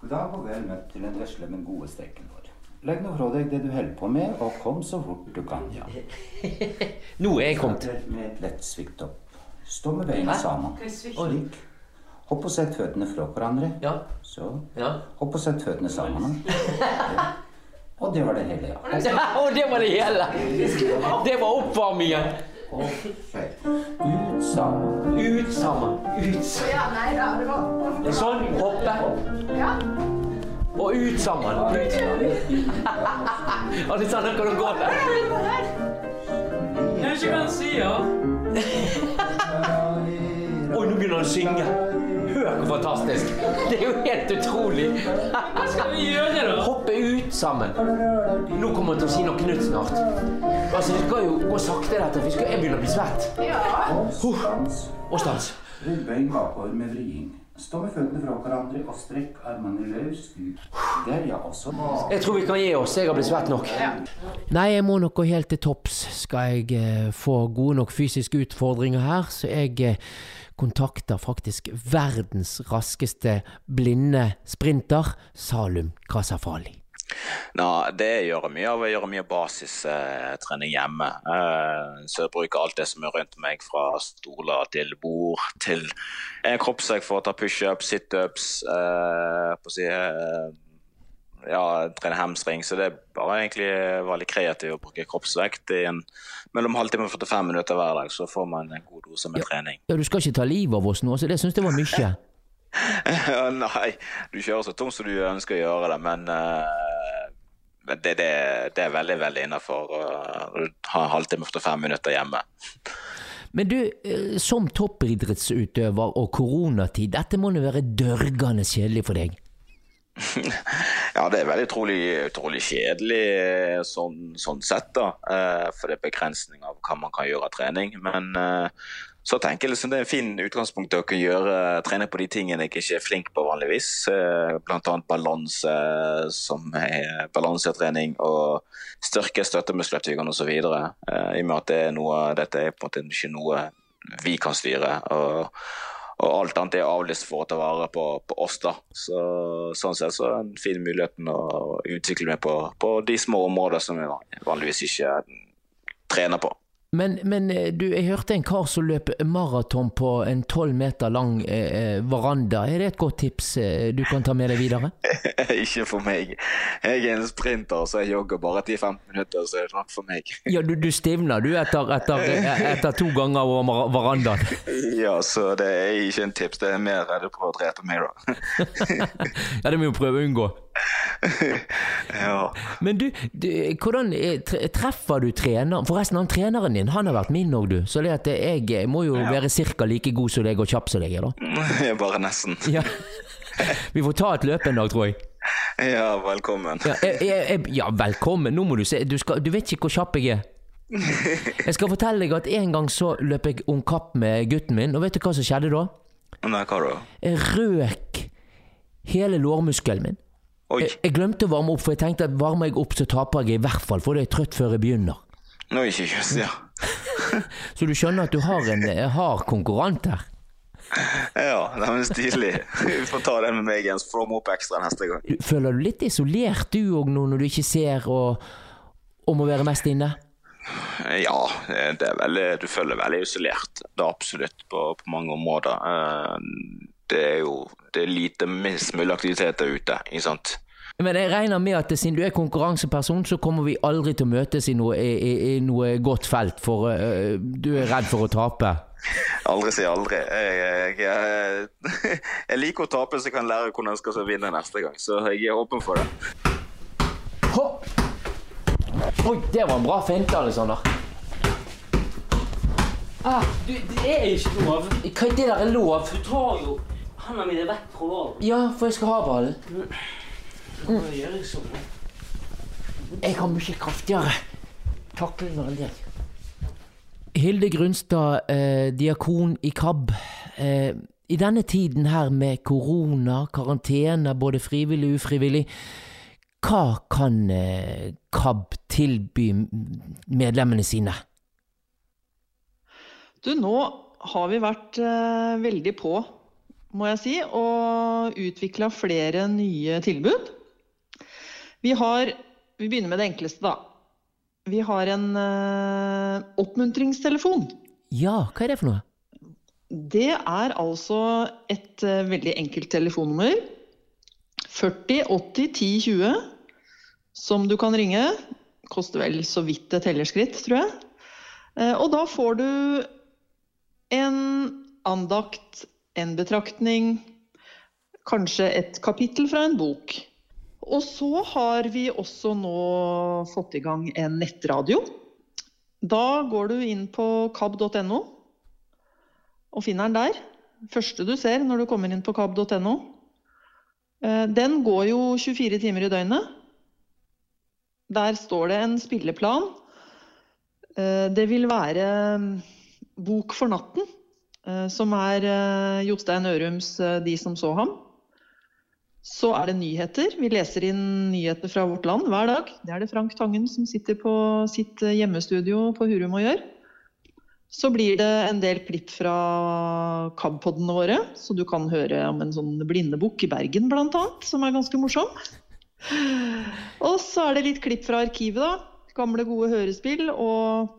God dag og vel møtt til den vesle, men gode streken vår. Legg nå fra deg det du holder på med, og kom så fort du kan. Ja. nå er jeg kommet. Med et lett svikt opp. Stå med beina sammen. Slik. Hopp og sett føttene fra hverandre. Ja. Så. Ja. Hopp og sett føttene sammen. Ja. Og det var det hele, ja. Og det var det hele! Det var oppvarmingen. Ut sammen. Ut sammen. Ut sammen. Det Sånn. Hoppe. Ja. Og ut sammen. Alexander, kan du gå der? Jeg kan si ja. han nå begynner han å synge. Hør hvor fantastisk. Det er jo helt utrolig. Hva skal vi gjøre da? Hoppe ut sammen. Nå kommer han til å si noe nytt snart. Altså, Det skal jo gå sakte, dette. for Jeg begynner å bli svett. Ja. Og stans. Rund bøying bakover med vriding. Stå med føttene fra hverandre og strekk armene løs ut. Der, ja. Også. Jeg tror vi kan gi oss. Jeg har blitt svett nok. Nei, jeg må nok gå helt til topps. Skal jeg eh, få gode nok fysiske utfordringer her, så jeg eh, kontakter faktisk verdens raskeste blinde sprinter, Salum Krasafali. Nå, det gjør jeg mye av. Jeg gjør mye basistrening hjemme. Eh, så jeg bruker alt det som er rundt meg, fra stoler til bord til en kroppsvekt for å ta pushups, situps, eh, på å si eh, ja, trene hamstring. Så det er bare egentlig veldig kreativt å bruke kroppsvekt i en mellom halvtime og 45 minutter hver dag. Så får man en god dose med trening. Ja, Du skal ikke ta livet av oss nå, så det syns jeg var mye. Ja, Nei, du kjører så tungt som du ønsker å gjøre det, men uh, det, det, det er veldig veldig innafor å ha en halvtime og 45 minutter hjemme. Men du, eh, som toppidrettsutøver og koronatid, dette må jo være dørgende kjedelig for deg? Ja, det er veldig utrolig, utrolig kjedelig eh, sånn, sånn sett, da. Eh, for det er begrensning av hva man kan gjøre av trening. Men eh, så tenker jeg liksom det er en fin utgangspunkt til å kunne gjøre, trene på de tingene jeg ikke er flink på vanligvis. Annet balanse, som er balansetrening, og styrke støttemuskeltyngene osv. I og med at det er noe, dette er på en måte ikke noe vi kan styre. og og alt annet er avlyst for å ta vare på, på oss. da. Så, sånn sett så er det en fin mulighet å utvikle meg på, på de små områdene som jeg vanligvis ikke trener på. Men, men du, jeg hørte en kar som løp maraton på en tolv meter lang eh, veranda. Er det et godt tips eh, du kan ta med deg videre? ikke for meg. Jeg er en sprinter, så jeg jogger bare 10-15 minutter, så er det nok for meg. ja, du, du stivner du etter, etter, etter, to ganger over verandaen? ja, så det er ikke en tips. Det er mer redd prøver å drepe meg, da. ja, det må vi jo prøve å unngå. ja. Men du, du, hvordan treffer du treneren? Forresten, han treneren din, han har vært min òg, du. Så det at jeg må jo ja. være ca. like god som deg og kjapp som deg er, da. Bare nesten. Ja. Vi får ta et løp en dag, tror jeg. Ja, velkommen. Ja, jeg, jeg, ja velkommen. Nå må du se. Du, skal, du vet ikke hvor kjapp jeg er. Jeg skal fortelle deg at en gang så løp jeg om kapp med gutten min, og vet du hva som skjedde da? Nei, hva da? Jeg røk hele lårmuskelen min. Jeg, jeg, glemte å varme opp, for jeg tenkte at varmer jeg opp, så taper jeg i hvert fall, for det er trøtt før jeg begynner. Nå ikke just, ja. så du skjønner at du har en hard konkurrant her? Ja, det er stilig. Vi får ta den med meg igjen, så får vi opp ekstra neste gang. Føler du litt isolert du òg nå, når du ikke ser og, og må være mest inne? Ja, det er veldig, du føler deg veldig isolert. Det er absolutt på, på mange områder. Det er jo det er lite minst mulig aktivitet der ute. ikke sant? Men jeg regner med at siden du er konkurranseperson, så kommer vi aldri til å møtes i noe, i, i noe godt felt, for uh, du er redd for å tape? Aldri si aldri. Jeg, jeg, jeg, jeg, liker å tape, så jeg kan lære hvordan jeg skal vinne neste gang. Så jeg er åpen for det. Hopp! Oi, det var en bra finte, Alexander. Ah, du, det er ikke lov. Hva er det der er lov? Du tar jo hendene mine vekk fra ballen. Ja, for jeg skal ha ballen. Mm. Jeg har mye kraftigere taklinger enn deg. Hilde Grunstad, eh, diakon i KAB. Eh, I denne tiden her med korona, karantene, både frivillig og ufrivillig, hva kan eh, KAB tilby medlemmene sine? Du, nå har vi vært eh, veldig på, må jeg si, og utvikla flere nye tilbud. Vi har Vi begynner med det enkleste, da. Vi har en uh, oppmuntringstelefon. Ja, hva er det for noe? Det er altså et uh, veldig enkelt telefonnummer. 40 80 10 20 som du kan ringe. Koster vel så vidt et tellerskritt, tror jeg. Uh, og da får du en andakt, en betraktning, kanskje et kapittel fra en bok. Og så har vi også nå fått i gang en nettradio. Da går du inn på kab.no og finner den der. Første du ser når du kommer inn på kab.no. Eh, den går jo 24 timer i døgnet. Der står det en spilleplan. Eh, det vil være mm, Bok for natten, eh, som er Jostein Ørums 'De som så ham'. Så er det nyheter. Vi leser inn nyheter fra vårt land hver dag. Det er det Frank Tangen som sitter på sitt hjemmestudio på Hurum og gjør. Så blir det en del klipp fra KAB-podene våre, så du kan høre om en sånn blindebukk i Bergen bl.a., som er ganske morsom. Og så er det litt klipp fra arkivet, da. Gamle, gode hørespill og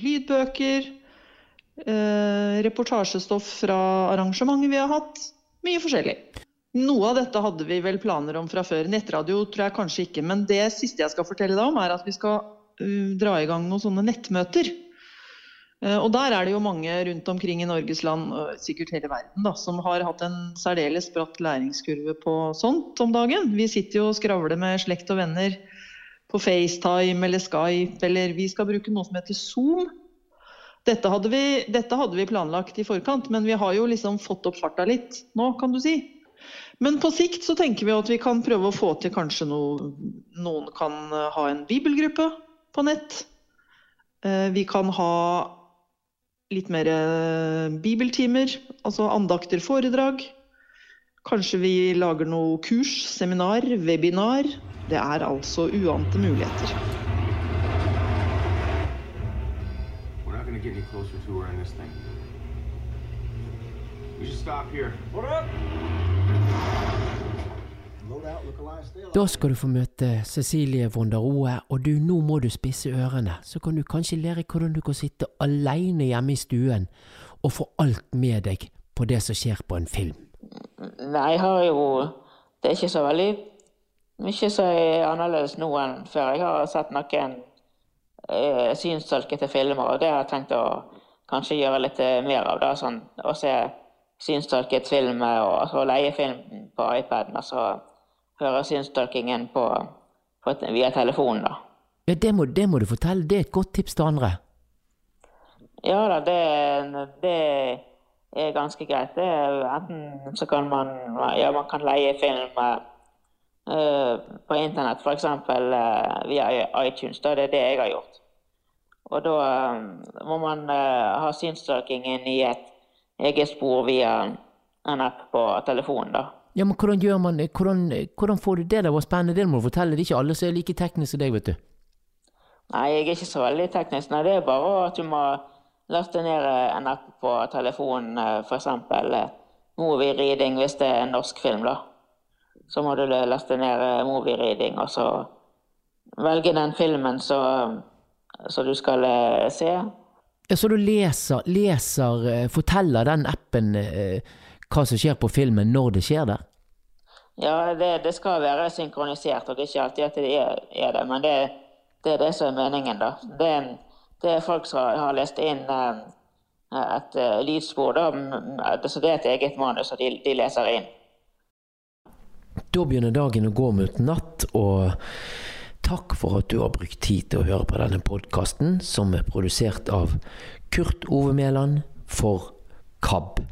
lydbøker. Eh, reportasjestoff fra arrangementer vi har hatt. Mye forskjellig. Noe av dette hadde vi vel planer om fra før. Nettradio tror jeg kanskje ikke. Men det siste jeg skal fortelle deg om, er at vi skal uh, dra i gang noen sånne nettmøter. Uh, og der er det jo mange rundt omkring i Norges land, og sikkert hele verden, da, som har hatt en særdeles bratt læringskurve på sånt om dagen. Vi sitter jo og skravler med slekt og venner på FaceTime eller Skype, eller vi skal bruke noe som heter Zoom. Dette hadde, vi, dette hadde vi planlagt i forkant, men vi har jo liksom fått opp farta litt nå, kan du si. Men på sikt så tenker vi at vi kan prøve å få til kanskje noe Noen kan eh, ha en bibelgruppe på nett. Eh, vi kan ha litt mer eh, bibeltimer, altså andakter, foredrag. Kanskje vi lager noe kurs, seminar, webinar. Det er altså uante muligheter. We're not going to get any closer to her in this thing. We should stop here. Hold up! Da skal du få møte Cecilie Vonderoe, og du, nå må du spisse ørene. Så kan du kanskje lære hvordan du kan sitte alene hjemme i stuen og få alt med deg på det som skjer på en film. Nei, jeg har jo Det er ikke så veldig mye som er annerledes nå enn før. Jeg har sett noen eh, synstolkete filmer, og det har jeg tenkt å kanskje gjøre litt mer av. da, sånn, Å se synstolket film og altså, leie film på iPaden. Altså høre synstolkingen på, på, via telefonen, da. Ja, det må, det må, du fortelle. Det er et godt tips til andre. Ja da, det, det er ganske greit. Det enten så kan man ja, man kan leie film uh, på internett, f.eks. Uh, via iTunes. Da. Det er det jeg har gjort. Og da uh, må man uh, ha synstolkingen i et eget spor via en app på telefonen. da. Ja, men hvordan gjør man hvordan, hvordan får du det? Det var spennende, det må du fortelle. Det er ikke alle som er like tekniske som deg, vet du. Nei, jeg er ikke så veldig teknisk. Nei, det er bare at du må laste ned eh, en app på telefonen, eh, f.eks. Eh, Movie Reading hvis det er en norsk film, da. Så må du laste ned Movie Reading, og så velge den filmen som du skal se. Ja, Så du leser, leser forteller den appen hva som skjer på filmen når det skjer der? Ja, det, det skal være synkronisert, og det er ikke alltid at det er, er det. Men det, det, er det som er meningen, da. Det, det er folk som har lest inn eh, et uh, lydspor, da. Så det er et eget manus, og de, de leser inn. Da begynner dagen å gå mot natt, og takk for at du har brukt tid til å høre på denne podkasten, som er produsert av Kurt Ove Mæland for KAB.